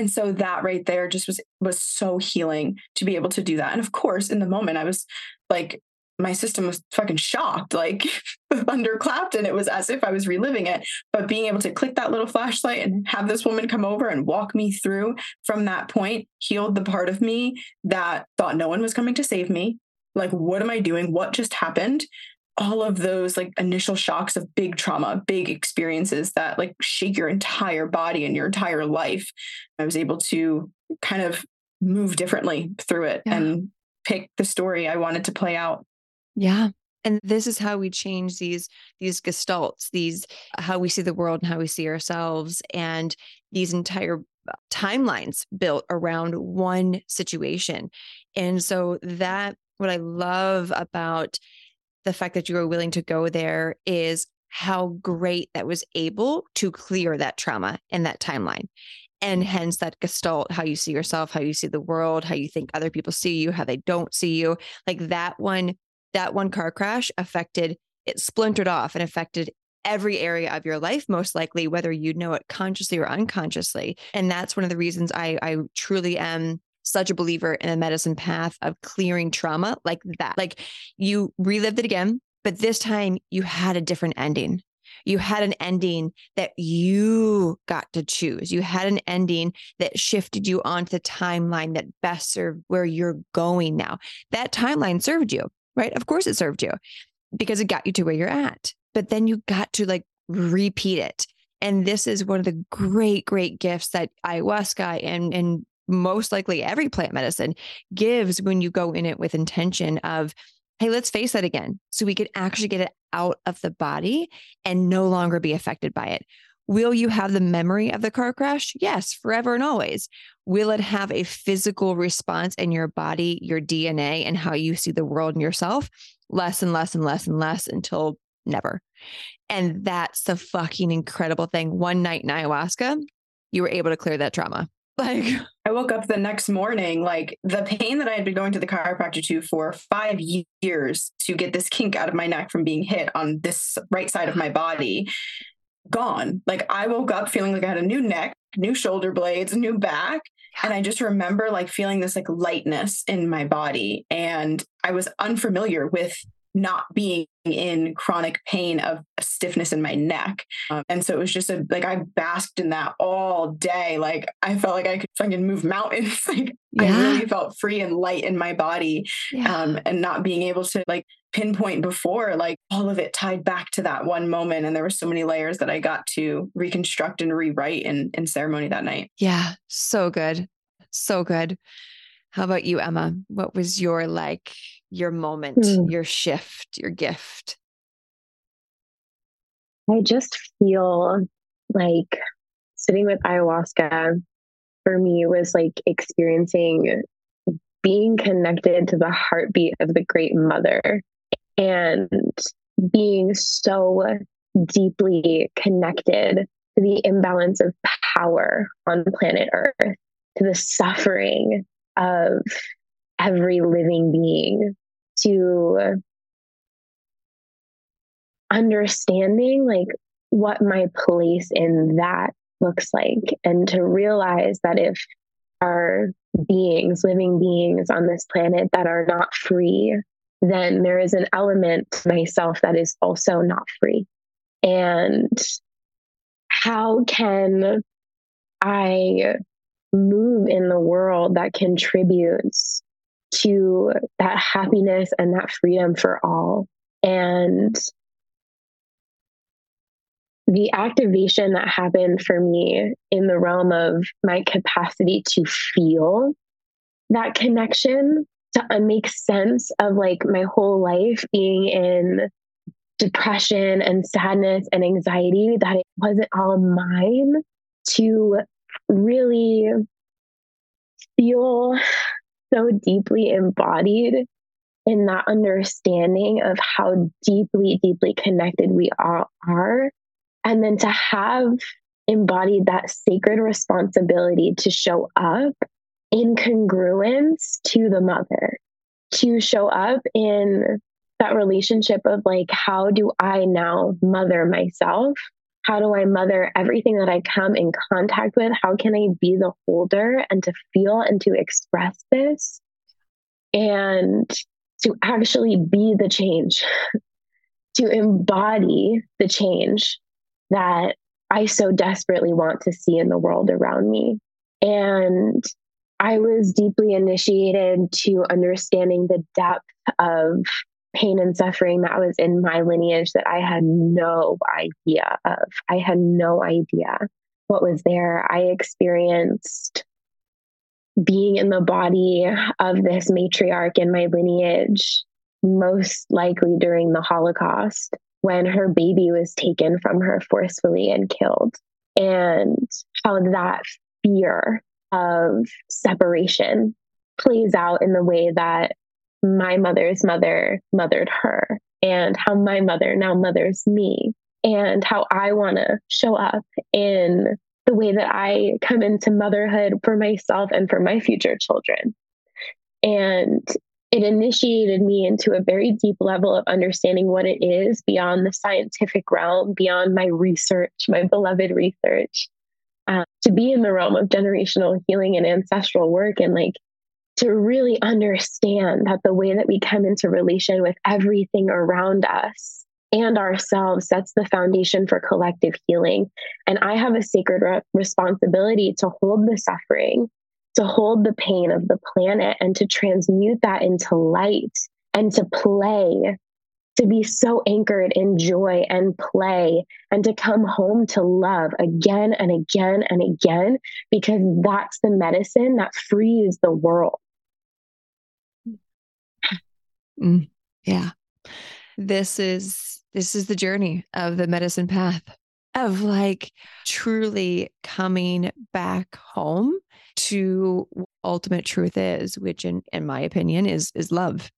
And so that right there just was was so healing to be able to do that. And of course, in the moment, I was like my system was fucking shocked, like thunder clapped, and it was as if I was reliving it. But being able to click that little flashlight and have this woman come over and walk me through from that point healed the part of me that thought no one was coming to save me. Like, what am I doing? What just happened? All of those like initial shocks of big trauma, big experiences that like shake your entire body and your entire life. I was able to kind of move differently through it yeah. and pick the story I wanted to play out. Yeah. And this is how we change these these gestalts, these how we see the world and how we see ourselves and these entire uh, timelines built around one situation. And so that what I love about the fact that you were willing to go there is how great that was able to clear that trauma in that timeline. And mm-hmm. hence that gestalt, how you see yourself, how you see the world, how you think other people see you, how they don't see you. Like that one that one car crash affected it splintered off and affected every area of your life most likely whether you know it consciously or unconsciously and that's one of the reasons i i truly am such a believer in the medicine path of clearing trauma like that like you relived it again but this time you had a different ending you had an ending that you got to choose. You had an ending that shifted you onto the timeline that best served where you're going now. That timeline served you right? Of course it served you because it got you to where you're at. But then you got to like repeat it. And this is one of the great, great gifts that ayahuasca and and most likely every plant medicine gives when you go in it with intention of, hey, let's face that again. So we could actually get it out of the body and no longer be affected by it. Will you have the memory of the car crash? Yes, forever and always. Will it have a physical response in your body, your DNA, and how you see the world and yourself? Less and less and less and less until never. And that's the fucking incredible thing. One night in ayahuasca, you were able to clear that trauma. Like, I woke up the next morning, like the pain that I had been going to the chiropractor to for five years to get this kink out of my neck from being hit on this right side of my body gone. Like I woke up feeling like I had a new neck, new shoulder blades, new back. And I just remember like feeling this like lightness in my body. And I was unfamiliar with not being in chronic pain of stiffness in my neck. Um, and so it was just a, like I basked in that all day. Like I felt like I could fucking move mountains. like yeah. I really felt free and light in my body. Yeah. Um, and not being able to like pinpoint before, like all of it tied back to that one moment. And there were so many layers that I got to reconstruct and rewrite in, in ceremony that night. Yeah. So good. So good. How about you, Emma? What was your like your moment, mm. your shift, your gift? I just feel like sitting with ayahuasca for me was like experiencing being connected to the heartbeat of the great mother and being so deeply connected to the imbalance of power on planet Earth, to the suffering of every living being, to understanding like what my place in that looks like and to realize that if our beings living beings on this planet that are not free then there is an element to myself that is also not free. And how can i move in the world that contributes to that happiness and that freedom for all. And the activation that happened for me in the realm of my capacity to feel that connection to make sense of like my whole life being in depression and sadness and anxiety that it wasn't all mine to really feel so deeply embodied in that understanding of how deeply, deeply connected we all are. And then to have embodied that sacred responsibility to show up in congruence to the mother, to show up in that relationship of like, how do I now mother myself? How do I mother everything that I come in contact with? How can I be the holder and to feel and to express this? And to actually be the change, to embody the change that I so desperately want to see in the world around me. And I was deeply initiated to understanding the depth of pain and suffering that was in my lineage that I had no idea of. I had no idea what was there. I experienced being in the body of this matriarch in my lineage, most likely during the Holocaust, when her baby was taken from her forcefully and killed, and how that fear of separation plays out in the way that my mother's mother mothered her, and how my mother now mothers me, and how I want to show up in the way that I come into motherhood for myself and for my future children. And it initiated me into a very deep level of understanding what it is beyond the scientific realm, beyond my research, my beloved research, uh, to be in the realm of generational healing and ancestral work and like to really understand that the way that we come into relation with everything around us and ourselves sets the foundation for collective healing. And I have a sacred re- responsibility to hold the suffering, to hold the pain of the planet, and to transmute that into light and to play, to be so anchored in joy and play, and to come home to love again and again and again, because that's the medicine that frees the world. Mm, yeah. This is this is the journey of the medicine path of like truly coming back home to ultimate truth is which in in my opinion is is love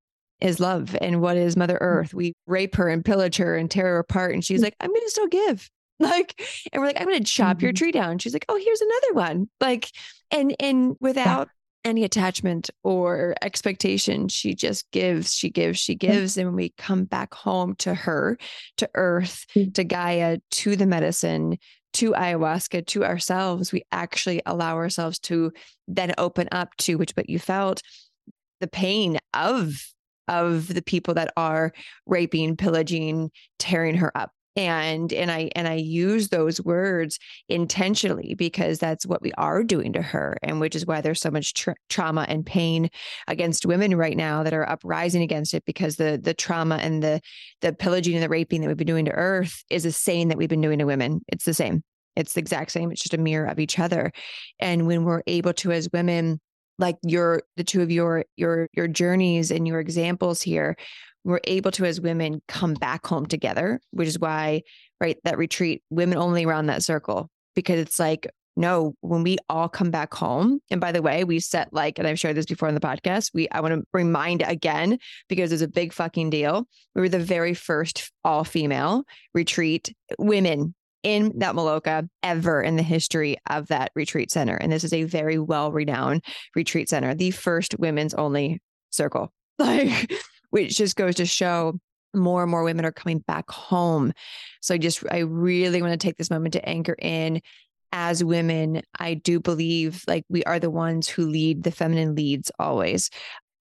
is love and what is mother mm. earth we rape her and pillage her and tear her apart and she's mm. like i'm gonna still give like and we're like i'm gonna chop mm-hmm. your tree down she's like oh here's another one like and and without any attachment or expectation. She just gives, she gives, she gives. And when we come back home to her, to earth, mm. to Gaia, to the medicine, to ayahuasca, to ourselves, we actually allow ourselves to then open up to which but you felt the pain of of the people that are raping, pillaging, tearing her up. And and i and i use those words intentionally because that's what we are doing to her and which is why there's so much tra- trauma and pain against women right now that are uprising against it because the the trauma and the the pillaging and the raping that we've been doing to earth is the same that we've been doing to women. It's the same. It's the exact same. It's just a mirror of each other. And when we're able to as women like your the two of your your your journeys and your examples here we're able to as women come back home together which is why right that retreat women only around that circle because it's like no when we all come back home and by the way we set like and i've shared this before in the podcast we i want to remind again because it's a big fucking deal we were the very first all female retreat women in mm. that Maloka ever in the history of that retreat center. And this is a very well renowned retreat center, the first women's only circle. Like which just goes to show more and more women are coming back home. So I just, I really want to take this moment to anchor in as women. I do believe like we are the ones who lead the feminine leads always.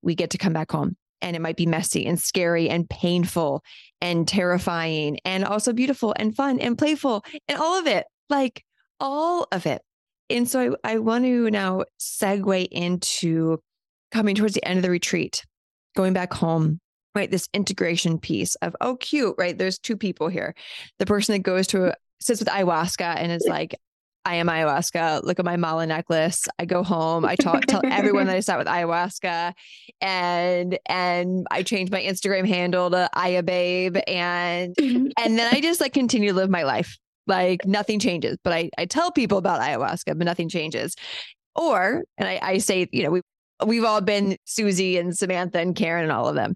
We get to come back home and it might be messy and scary and painful and terrifying and also beautiful and fun and playful and all of it, like all of it. And so I, I want to now segue into coming towards the end of the retreat going back home right? This integration piece of oh cute right? There's two people here. The person that goes to sits with ayahuasca and is like I am ayahuasca. Look at my mala necklace. I go home. I talk tell everyone that I sat with ayahuasca, and and I changed my Instagram handle to Aya Babe, and mm-hmm. and then I just like continue to live my life. Like nothing changes, but I I tell people about ayahuasca, but nothing changes. Or and I, I say you know we we've all been Susie and Samantha and Karen and all of them,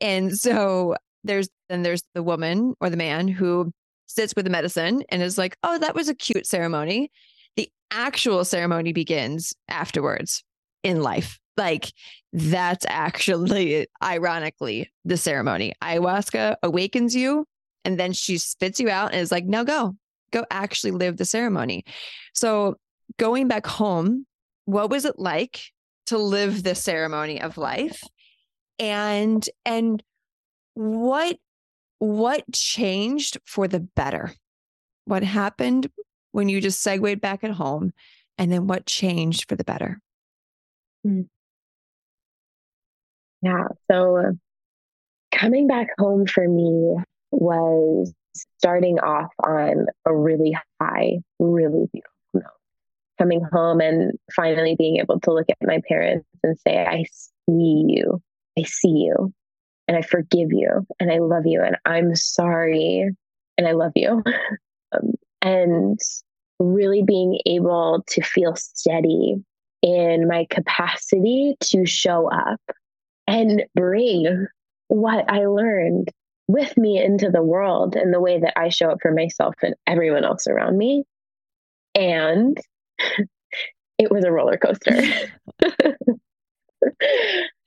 and so there's then there's the woman or the man who sits with the medicine and is like, oh, that was a cute ceremony. The actual ceremony begins afterwards in life. Like that's actually, ironically, the ceremony. Ayahuasca awakens you and then she spits you out and is like, now go, go actually live the ceremony. So going back home, what was it like to live the ceremony of life? And, and what what changed for the better? What happened when you just segued back at home? And then what changed for the better? Hmm. Yeah. So coming back home for me was starting off on a really high, really beautiful note. Coming home and finally being able to look at my parents and say, I see you. I see you and I forgive you and I love you and I'm sorry and I love you. um, and really being able to feel steady in my capacity to show up and bring what I learned with me into the world and the way that I show up for myself and everyone else around me. And it was a roller coaster.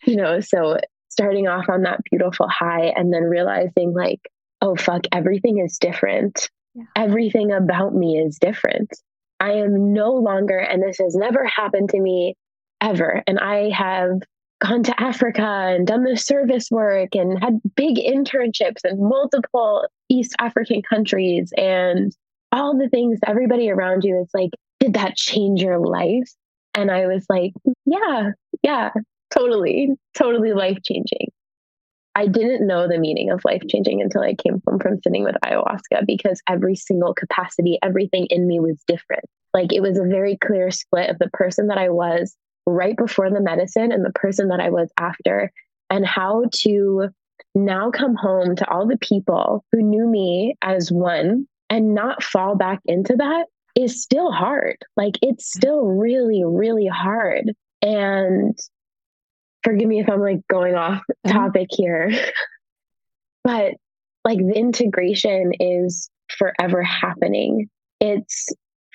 you know, so starting off on that beautiful high and then realizing like oh fuck everything is different. Yeah. everything about me is different. I am no longer and this has never happened to me ever. And i have gone to africa and done the service work and had big internships in multiple east african countries and all the things everybody around you is like did that change your life? And i was like yeah yeah totally, totally life changing. I didn't know the meaning of life changing until I came home from sitting with ayahuasca because every single capacity, everything in me was different. Like it was a very clear split of the person that I was right before the medicine and the person that I was after, and how to now come home to all the people who knew me as one and not fall back into that is still hard. Like it's still really, really hard. And forgive me if I'm like going off mm-hmm. topic here, but like the integration is forever happening. It's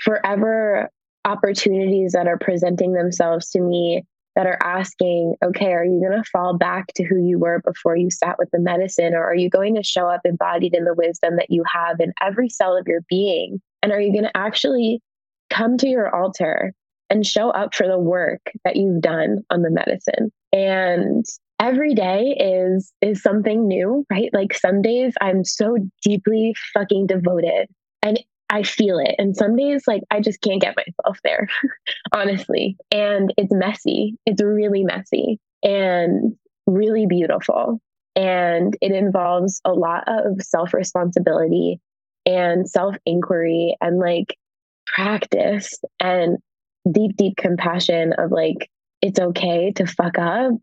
forever opportunities that are presenting themselves to me that are asking, okay, are you going to fall back to who you were before you sat with the medicine? Or are you going to show up embodied in the wisdom that you have in every cell of your being? And are you going to actually come to your altar and show up for the work that you've done on the medicine? And every day is is something new right? Like some days i'm so deeply fucking devoted and i feel it. And some days like i just can't get myself there honestly. And it's messy. It's really messy and really beautiful. And it involves a lot of self responsibility and self inquiry and like practice and deep deep compassion of like it's okay to fuck up.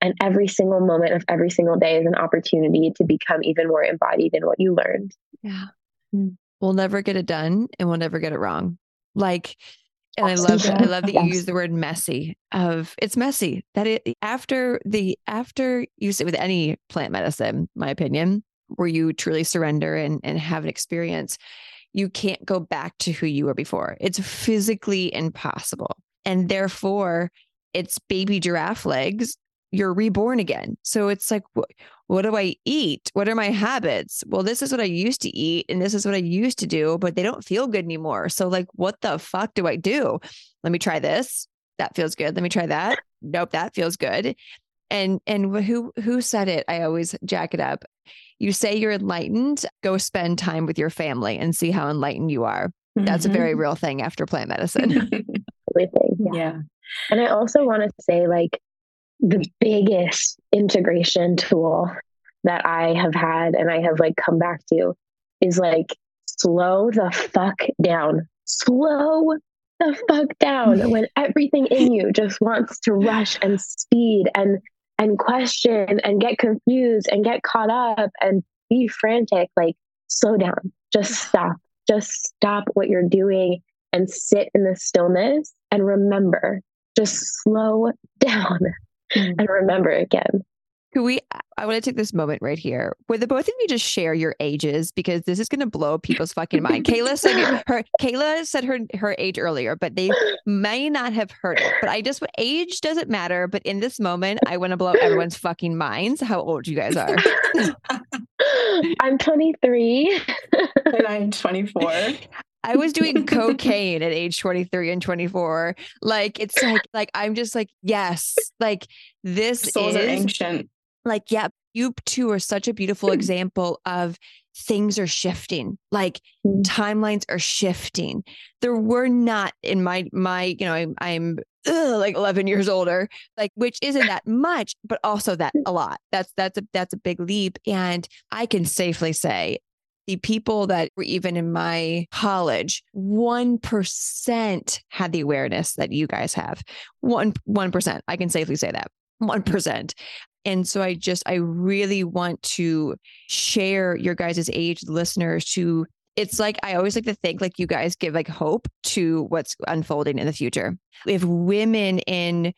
And every single moment of every single day is an opportunity to become even more embodied in what you learned. Yeah. Hmm. We'll never get it done and we'll never get it wrong. Like, and I love I love that you use the word messy of it's messy that it after the after you sit with any plant medicine, my opinion, where you truly surrender and, and have an experience, you can't go back to who you were before. It's physically impossible. And therefore, it's baby giraffe legs, you're reborn again. So it's like, what, what do I eat? What are my habits? Well, this is what I used to eat and this is what I used to do, but they don't feel good anymore. So, like, what the fuck do I do? Let me try this. That feels good. Let me try that. Nope, that feels good. And and who who said it? I always jack it up. You say you're enlightened, go spend time with your family and see how enlightened you are. That's mm-hmm. a very real thing after plant medicine. Yeah. yeah. And I also want to say, like, the biggest integration tool that I have had and I have like come back to is like slow the fuck down. slow the fuck down when everything in you just wants to rush and speed and and question and get confused and get caught up and be frantic like slow down just stop just stop what you're doing and sit in the stillness and remember just slow down mm. and remember again can we? I want to take this moment right here Would the both of you just share your ages because this is going to blow people's fucking mind. Cayla said her. Cayla said her her age earlier, but they may not have heard it. But I just age doesn't matter. But in this moment, I want to blow everyone's fucking minds. How old you guys are? I'm 23. and I'm 24. I was doing cocaine at age 23 and 24. Like it's like like I'm just like yes, like this Souls is ancient like, yeah, you two are such a beautiful example of things are shifting like mm. timelines are shifting there were not in my my you know i'm, I'm ugh, like 11 years older like which isn't that much but also that a lot that's that's a that's a big leap and i can safely say the people that were even in my college 1% had the awareness that you guys have 1 1% i can safely say that 1%. And so I just, I really want to share your guys' age listeners to, it's like, I always like to think like you guys give like hope to what's unfolding in the future. If women in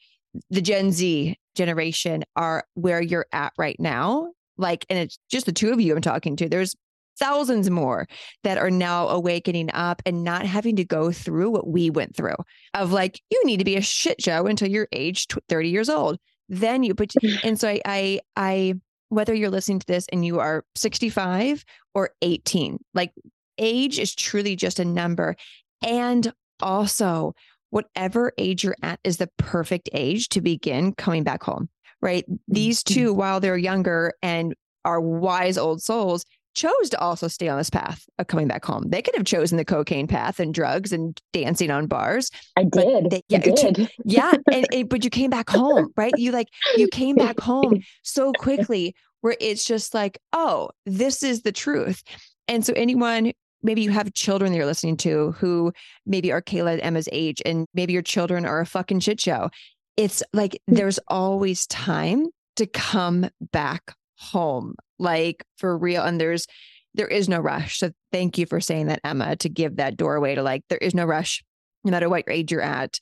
the Gen Z generation are where you're at right now, like, and it's just the two of you I'm talking to, there's thousands more that are now awakening up and not having to go through what we went through of like, you need to be a shit show until you're age 30 years old. Then you but and so I, I i whether you're listening to this and you are 65 or 18 like age is truly just a number. And also whatever age you're at is the perfect age to begin coming back home right? These mm-hmm. two while they're younger and are wise old souls chose to also stay on this path of coming back home. They could have chosen the cocaine path and drugs and dancing on bars. I did. They, yeah, I did. yeah, and, and, but you came back home, right? You like you came back home so quickly where it's just like, oh, this is the truth. And so anyone maybe you have children that you're listening to who maybe are Cayla and Emma's age, and maybe your children are a fucking shit show. It's like mm. there's always time to come back home, like for real. And there's, there is no rush. So thank you for saying that, Emma, to give that doorway to like, there is no rush, no matter what age you're at.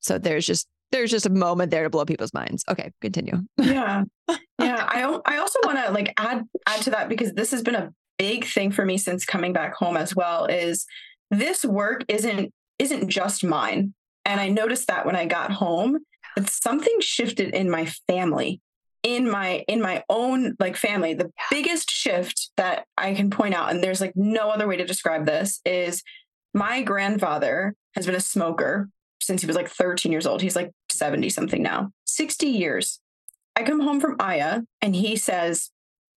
So there's just, there's just a moment there to blow people's minds. Okay, continue. Yeah. Yeah. I, I also want to like add, add to that because this has been a big thing for me since coming back home as well is this work isn't, isn't just mine. And I noticed that when I got home, that something shifted in my family in my in my own like family the biggest shift that i can point out and there's like no other way to describe this is my grandfather has been a smoker since he was like 13 years old. He's like 70 something now. 60 years. I come home from aya and he says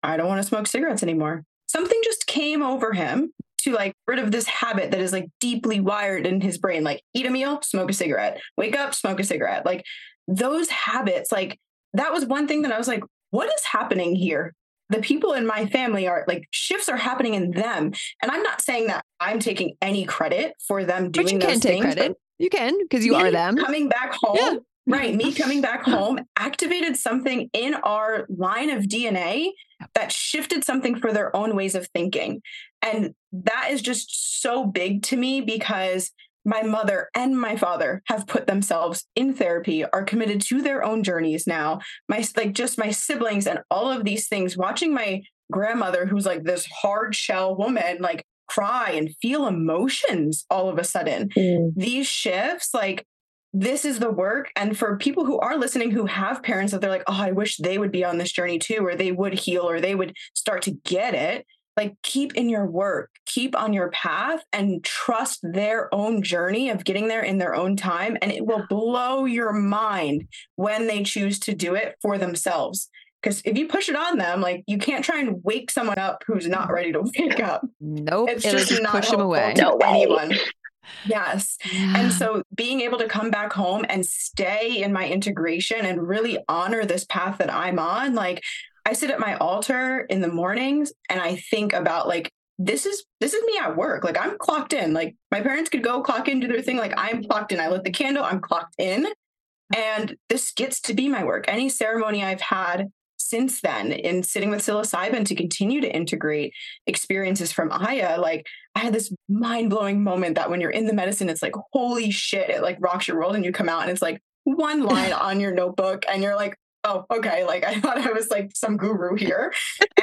i don't want to smoke cigarettes anymore. Something just came over him to like rid of this habit that is like deeply wired in his brain like eat a meal smoke a cigarette. Wake up smoke a cigarette. Like those habits like that was one thing that I was like, what is happening here? The people in my family are like shifts are happening in them. And I'm not saying that I'm taking any credit for them doing but you can take things, credit. You can because you are them. Coming back home. Yeah. Right. Me coming back home activated something in our line of DNA that shifted something for their own ways of thinking. And that is just so big to me because my mother and my father have put themselves in therapy are committed to their own journeys now. My like just my siblings and all of these things watching my grandmother who's like this hard shell woman like cry and feel emotions all of a sudden. Mm. these shifts like this is the work. And for people who are listening who have parents that they're like oh i wish they would be on this journey too or they would heal or they would start to get it like keep in your work, keep on your path and trust their own journey of getting there in their own time. And it will blow your mind when they choose to do it for themselves. Because if you push it on them, like you can't try and wake someone up who's not mm. ready to wake up. Nope. It's just, just not push them away. To no anyone. Yes. Yeah. And so being able to come back home and stay in my integration and really honor this path that I'm on, like I sit at my altar in the mornings and I think about like this is this is me at work. Like I'm clocked in. Like my parents could go clock in, do their thing. Like I'm clocked in. I lit the candle, I'm clocked in. And this gets to be my work. Any ceremony I've had since then in sitting with psilocybin to continue to integrate experiences from Aya, like I had this mind blowing moment that when you're in the medicine, it's like, holy shit, it like rocks your world. And you come out and it's like one line on your notebook and you're like, oh, okay. Like I thought I was like some guru here.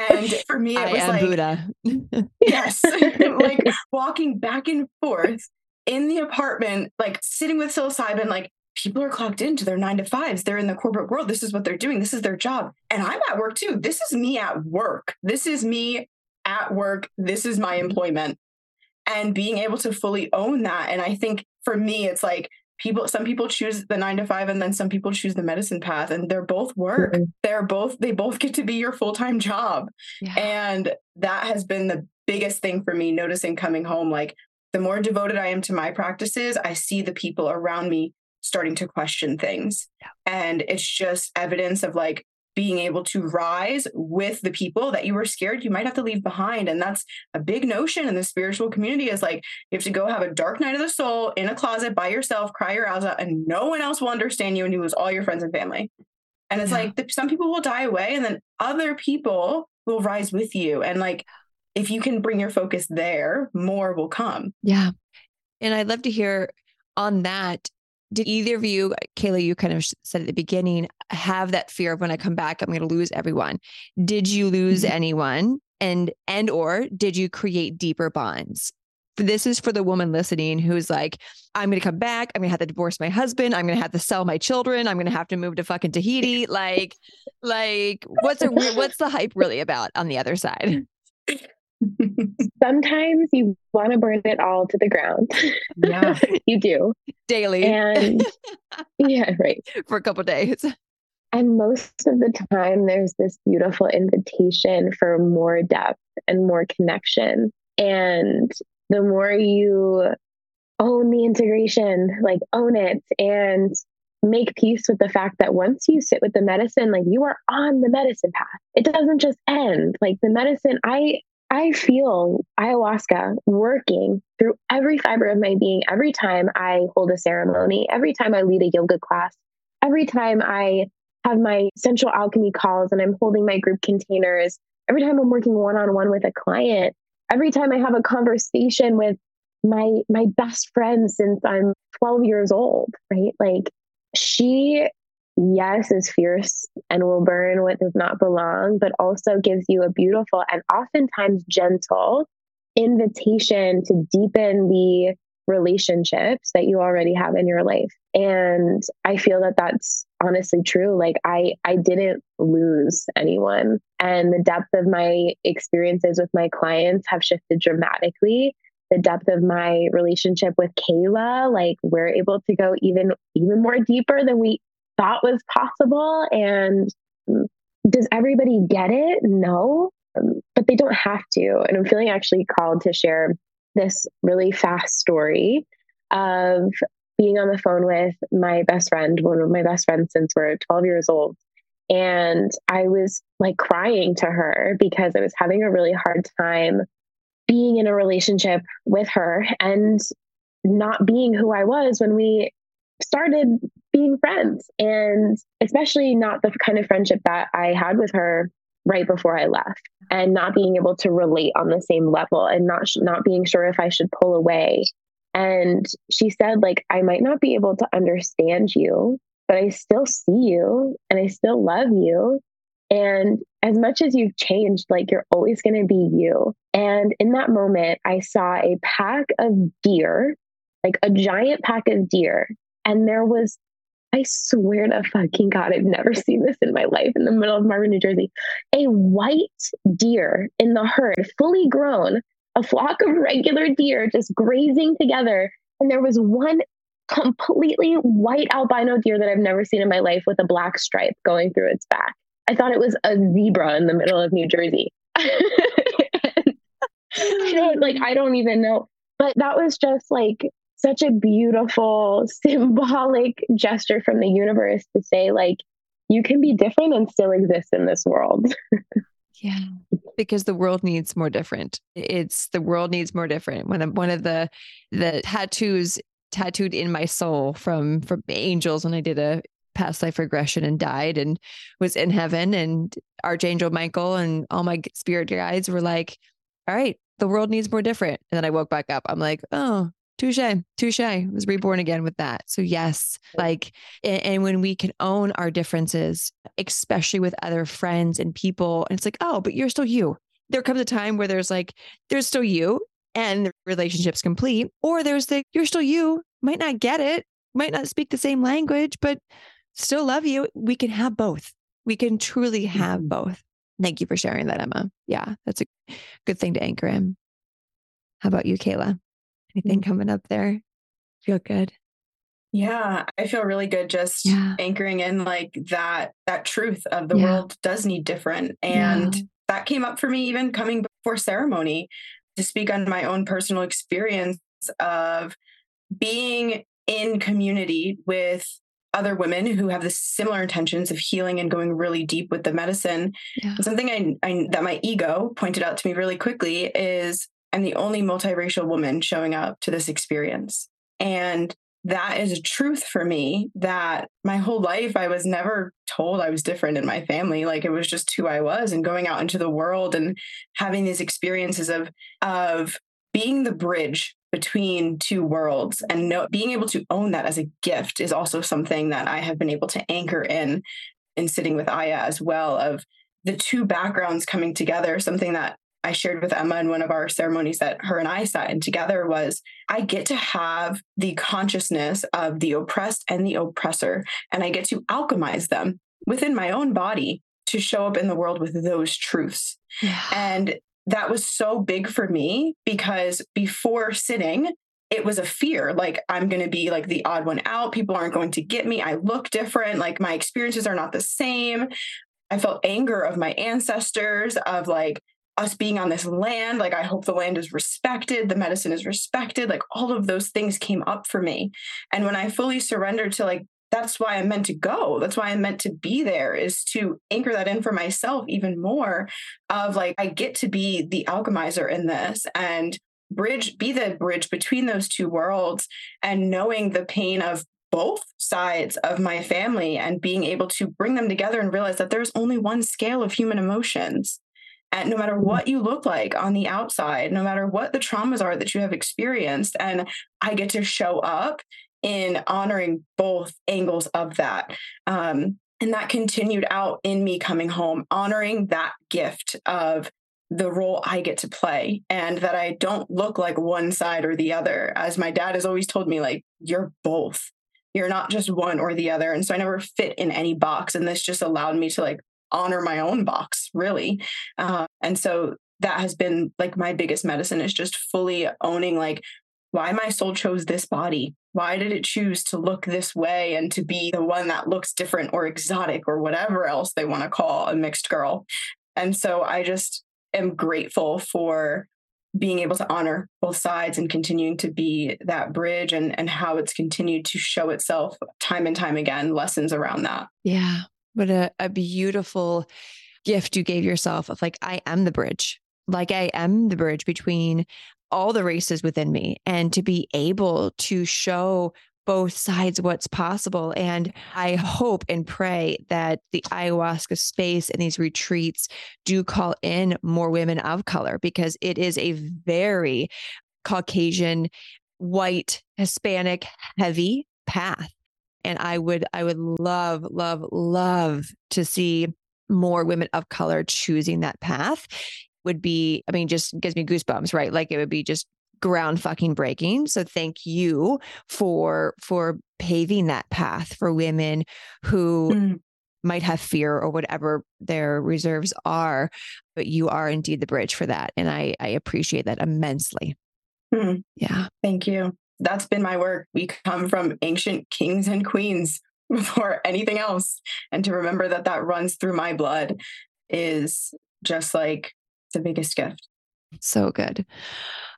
And for me, it was like Buddha. yes. like walking back and forth in the apartment, like sitting with psilocybin, like people are clocked into their nine to fives. They're in the corporate world. This is what they're doing. This is their job. And I'm at work too. This is me at work. This is me at work. This is my employment. And being able to fully own that. And I think for me, it's like people, some people choose the nine to five and then some people choose the medicine path and they're both work. Mm-hmm. They're both, they both get to be your full time job. Yeah. And that has been the biggest thing for me noticing coming home. Like the more devoted I am to my practices, I see the people around me starting to question things. Yeah. And it's just evidence of like being able to rise with the people that you were scared you might have to leave behind. And that's a big notion in the spiritual community is like you have to go have a dark night of the soul in a closet by yourself, cry your eyes out, and no one else will understand you and you lose all your friends and family. And it's yeah. like the, some people will die away and then other people will rise with you. And like if you can bring your focus there, more will come. Yeah. And I'd love to hear on that did either of you, Cayla, you kind of said at the beginning, have that fear of when I come back, I'm going to lose everyone. Did you lose mm-hmm. anyone? And and or did you create deeper bonds? This is for the woman listening who's like, I'm going to come back. I'm going to have to divorce my husband. I'm going to have to sell my children. I'm going to have to move to fucking Tahiti. Like, like what's a, what's the hype really about on the other side? Sometimes you want to burn it all to the ground. Yeah, you do daily. And yeah, right. For a couple days. And most of the time, there's this beautiful invitation for more depth and more connection. And the more you own the integration, like own it and make peace with the fact that once you sit with the medicine, like you are on the medicine path. It doesn't just end. Like the medicine, I I feel ayahuasca working through every fiber of my being every time I hold a ceremony, every time I lead a yoga class, every time I have my central alchemy calls and I'm holding my group containers, every time I'm working one on one with a client, every time I have a conversation with my my best friend since I'm 12 years old, right? Like she yes, is fierce and will burn what does not belong, but also gives you a beautiful and oftentimes gentle invitation to deepen the relationships that you already have in your life. And I feel that that's honestly true. Like I I didn't lose anyone and the depth of my experiences with my clients have shifted dramatically the depth of my relationship with Cayla, like we're able to go even even more deeper than we thought was possible. And does everybody get it? No, but they don't have to. And I'm feeling actually called to share this really fast story of being on the phone with my best friend, one of my best friends since we're 12 years old. And I was like crying to her because I was having a really hard time being in a relationship with her and not being who I was when we started being friends. And especially not the kind of friendship that I had with her right before I left and not being able to relate on the same level and not not being sure if I should pull away. And she said like I might not be able to understand you but I still see you and I still love you. And as much as you've changed like you're always going to be you. And in that moment I saw a pack of deer like a giant pack of deer. And there was, I swear to fucking God, I've never seen this in my life in the middle of Marvin, New Jersey. A white deer in the herd, fully grown, a flock of regular deer just grazing together. And there was one completely white albino deer that I've never seen in my life with a black stripe going through its back. I thought it was a zebra in the middle of New Jersey. I don't like I don't even know. But that was just like such a beautiful symbolic gesture from the universe to say like you can be different and still exist in this world yeah because the world needs more different. It's the world needs more different. When one of the the tattoos tattooed in my soul from from angels when I did a past life regression and died and was in heaven and Archangel Michael and all my spirit guides were like, all right, the world needs more different. And then I woke back up. I'm like, oh, touche, touche. I was reborn again with that. So yes, like, and, and, when we can own our differences, especially with other friends and people, and it's like, oh, but you're still you. There comes a time where there's like, there's still you and the relationship's complete, or there's the, you're still you, might not get it, might not speak the same language, but still love you. We can have both. We can truly have mm-hmm. both. Thank you for sharing that, Emma. Yeah, that's a good thing to anchor in. How about you, Cayla? Anything mm-hmm. coming up there? Feel good? Yeah, I feel really good just yeah. anchoring in like that that truth of the yeah. world does need different. And yeah. that came up for me even coming before ceremony to speak on my own personal experience of being in community with other women who have the similar intentions of healing and going really deep with the medicine. Something I, I, that my ego pointed out to me really quickly is I'm the only multiracial woman showing up to this experience. And that is a truth for me that my whole life I was never told I was different in my family. Like it was just who I was and going out into the world and having these experiences of of being the bridge between two worlds and being able to own that as a gift is also something that I have been able to anchor in in sitting with Aya as well of the two backgrounds coming together something that I shared with Emma in one of our ceremonies that her and I sat in together was I get to have the consciousness of the oppressed and the oppressor, and I get to alchemize them within my own body to show up in the world with those truths. Yeah. And that was so big for me because before sitting, it was a fear like i'm going to be like the odd one out people aren't going to get me i look different like my experiences are not the same i felt anger of my ancestors of like us being on this land like i hope the land is respected the medicine is respected like all of those things came up for me and when i fully surrendered to like that's why I'm meant to go. That's why I'm meant to be there is to anchor that in for myself even more of like, I get to be the alchemizer in this and bridge, be the bridge between those two worlds and knowing the pain of both sides of my family and being able to bring them together and realize that there's only one scale of human emotions. And no matter what you look like on the outside, no matter what the traumas are that you have experienced, and I get to show up in honoring both angles of that. Um, and that continued out in me coming home, honoring that gift of the role I get to play and that I don't look like one side or the other. As my dad has always told me, like, you're both. You're not just one or the other. And so I never fit in any box. And this just allowed me to like honor my own box, really. Uh, and so that has been like my biggest medicine is just fully owning like why my soul chose this body why did it choose to look this way and to be the one that looks different or exotic or whatever else they want to call a mixed girl? And so I just am grateful for being able to honor both sides and continuing to be that bridge and and how it's continued to show itself time and time again lessons around that yeah what a, a beautiful gift you gave yourself of like i am the bridge like i am the bridge between all the races within me and to be able to show both sides what's possible. And I hope and pray that the ayahuasca space and these retreats do call in more women of color because it is a very Caucasian, white, Hispanic heavy path. And I would, I would love, love, love to see more women of color choosing that path would be, I mean, just gives me goosebumps, right? Like it would be just ground fucking breaking. So thank you for for paving that path for women who mm. might have fear or whatever their reserves are, but you are indeed the bridge for that. And I I appreciate that immensely. Mm. Yeah. Thank you. That's been my work. We come from ancient kings and queens before anything else. And to remember that that runs through my blood is just like the biggest gift. So good.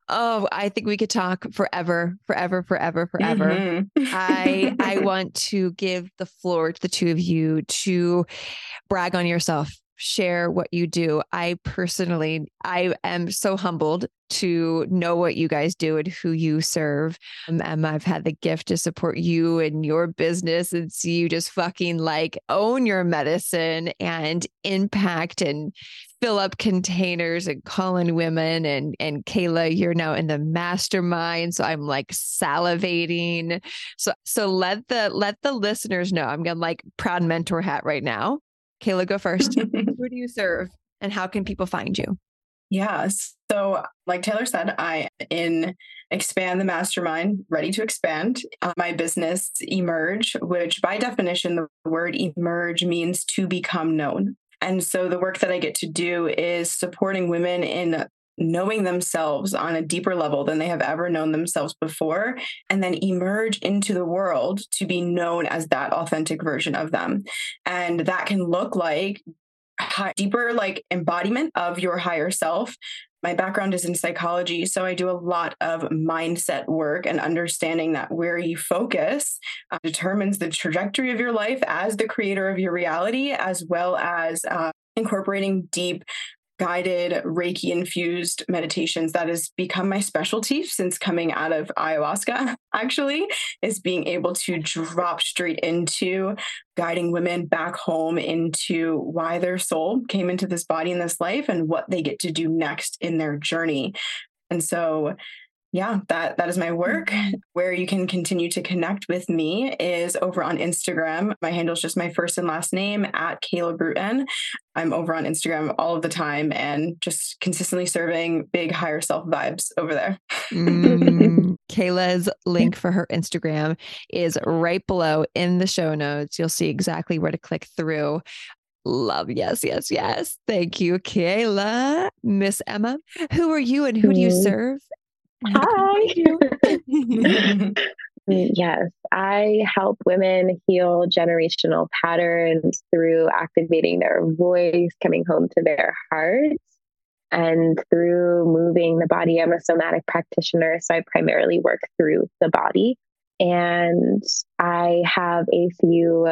Oh, I think we could talk forever, forever, forever, forever. Mm-hmm. I I want to give the floor to the two of you to brag on yourself. Share what you do. I personally, I am so humbled to know what you guys do and who you serve. Um, Emma, I've had the gift to support you and your business and see you just fucking like own your medicine and impact and fill up containers and call in women and and Cayla you're now in the mastermind so I'm like salivating so so let the let the listeners know I'm gonna like proud mentor hat right now Cayla go first. Who do you serve and how can people find you? Yeah so like Taylor said I in expand the mastermind ready to expand uh, my business emerge which by definition the word emerge means to become known. And so the work that I get to do is supporting women in knowing themselves on a deeper level than they have ever known themselves before, and then emerge into the world to be known as that authentic version of them. And that can look like deeper like embodiment of your higher self my background is in psychology, so I do a lot of mindset work and understanding that where you focus uh, determines the trajectory of your life as the creator of your reality, as well as uh, incorporating deep guided Reiki infused meditations that has become my specialty since coming out of ayahuasca, actually, is being able to drop straight into guiding women back home into why their soul came into this body in this life and what they get to do next in their journey. And so yeah, that that is my work. Mm-hmm. Where you can continue to connect with me is over on Instagram. My handle is just my first and last name at Cayla Brewton. I'm over on Instagram all of the time and just consistently serving big higher self vibes over there. mm, Cayla's link for her Instagram is right below in the show notes. You'll see exactly where to click through. Love. Yes, yes, yes. Thank you, Cayla. Miss Emma, who are you and who do you serve? Hi. yes, I help women heal generational patterns through activating their voice, coming home to their hearts, and through moving the body. I'm a somatic practitioner, so I primarily work through the body. And I have a few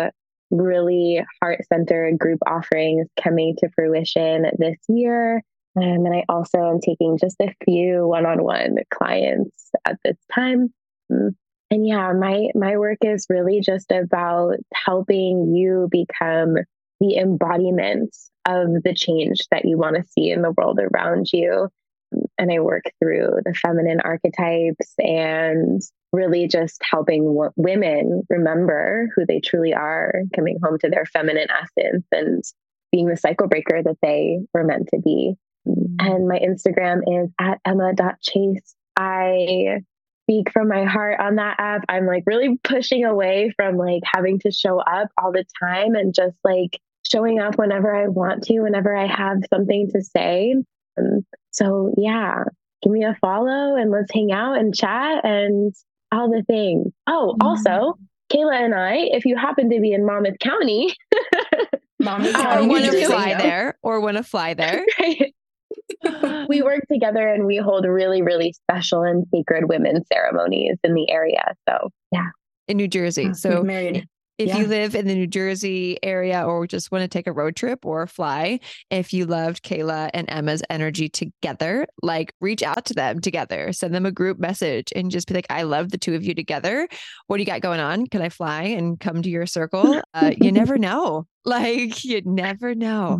really heart centered group offerings coming to fruition this year. Um, and I also am taking just a few one-on-one clients at this time. Mm. And yeah, my my work is really just about helping you become the embodiment of the change that you want to see in the world around you. And I work through the feminine archetypes and really just helping w- women remember who they truly are, coming home to their feminine essence and being the cycle breaker that they were meant to be. And my Instagram is at emma.chayse. I speak from my heart on that app. I'm like really pushing away from like having to show up all the time and just like showing up whenever I want to, whenever I have something to say. Um, so, yeah, give me a follow and let's hang out and chat and all the things. Oh, mm-hmm. also, Cayla and I, if you happen to be in Monmouth County, Monmouth County, or want to fly there, or want to fly there, right we work together and we hold really, really special and sacred women's ceremonies in the area. So, yeah. In New Jersey. Ah, so, married. If yeah. you live in the New Jersey area or just want to take a road trip or fly, if you loved Cayla and Emma's energy together, like reach out to them together, send them a group message and just be like, I love the two of you together. What do you got going on? Can I fly and come to your circle? Uh, you never know. Like, you never know.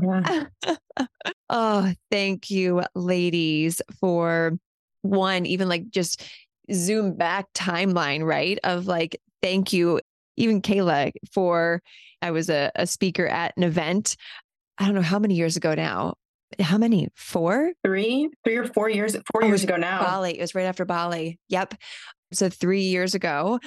Yeah. oh, thank you, ladies, for one, even like just zoom back timeline, right? Of like, thank you even Cayla for I was a, a speaker at an event. I don't know how many years ago now. How many? Four? Three, three or four years, four oh, years ago now. Bali. It was right after Bali. Yep. So three years ago.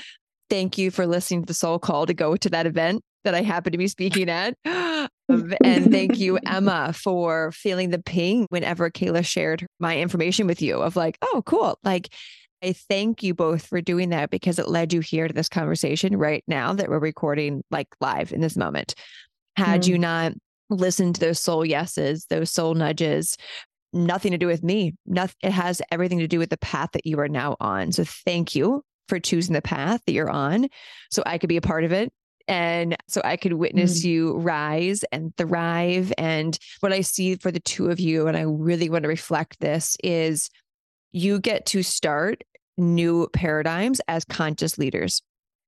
Thank you for listening to the soul call to go to that event that I happen to be speaking at. Um, and thank you, Emma, for feeling the ping whenever Cayla shared my information with you of like, oh, cool. Like I thank you both for doing that because it led you here to this conversation right now that we're recording like live in this moment. Had mm you not listened to those soul yeses, those soul nudges, nothing to do with me. Nothing, it has everything to do with the path that you are now on. So thank you for choosing the path that you're on so I could be a part of it And so I could witness Mm. you rise and thrive. And what I see for the two of you, and I really want to reflect this, is you get to start new paradigms as conscious leaders.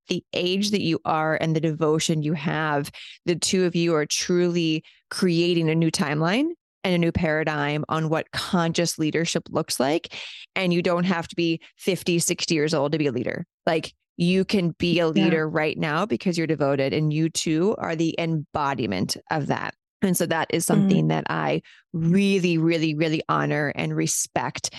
The age that you are and the devotion you have, the two of you are truly creating a new timeline and a new paradigm on what conscious leadership looks like. And you don't have to be 50, 60 years old to be a leader. Like you can be a Yeah. leader right now because you're devoted, and you two are the embodiment of that. And so that is mm. something that I really, really, really honor and respect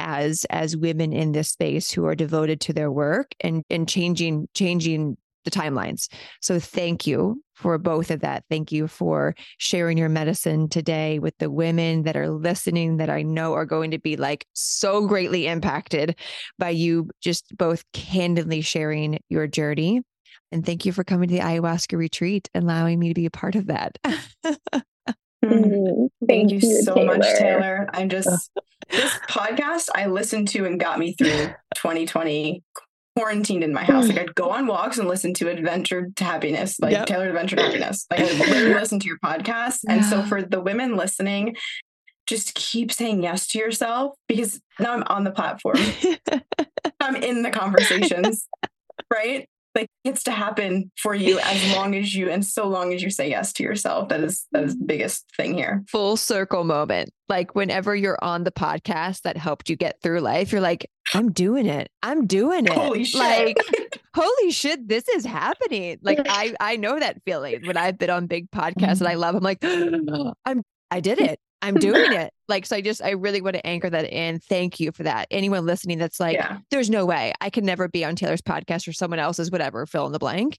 as as women in this space who are devoted to their work and and changing changing the timelines. So thank you for both of that. Thank you for sharing your medicine today with the women that are listening that I know are going to be like so greatly impacted by you just both candidly sharing your journey. And thank you for coming to the ayahuasca retreat and allowing me to be a part of that. Mm. Mm, Thank you so much, Taylor. Taylor. I'm just this podcast I listened to and got me through 2020 quarantined in my house. Like I'd go on walks and listen to Adventure to Happiness, like Yep. Taylor Adventure to Happiness. Like I literally listen to your podcast. And so for the women listening, just keep saying yes to yourself because now I'm on the platform. I'm in the conversations, right? Like it gets to happen for you as long as you and so long as you say yes to yourself. That is that is the biggest thing here. Full circle moment. Like whenever you're on the podcast that helped you get through life, you're like, I'm doing it. I'm doing it. Holy shit. Like, holy shit, this is happening. Like I I know that feeling when I've been on big podcasts mm-hmm. and I love. I'm like, I'm I did it. I'm doing it. Like, so I just I really want to anchor that in. Thank you for that. Anyone listening that's like, yeah. there's no way I can never be on Taylor's podcast or someone else's, whatever, fill in the blank.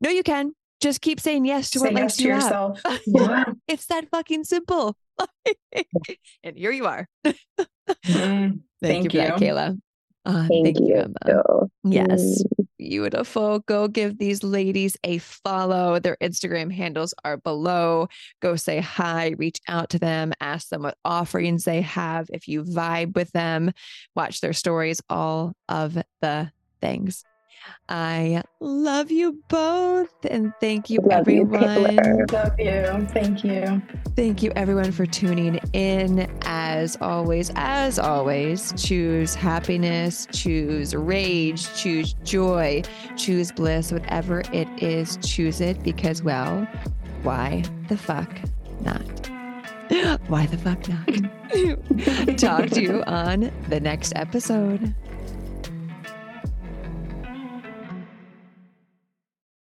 No, you can. Just keep saying yes to Say what yes lights to you up. yourself. Yeah. It's that fucking simple. and here you are. Mm. Thank, you Thank for that. Cayla. Uh, Thank, you. Emma. So, Yes. Beautiful. Go give these ladies a follow. Their Instagram handles are below. Go say hi, reach out to them, ask them what offerings they have. If you vibe with them, watch their stories, all of the things. I love you both. And thank you, Love everyone. Taylor. Love you. Thank you. Thank you, everyone, for tuning in. As always, as always, choose happiness, choose rage, choose joy, choose bliss, whatever it is, choose it because, well, why the fuck not? Why the fuck not? Talk to you on the next episode.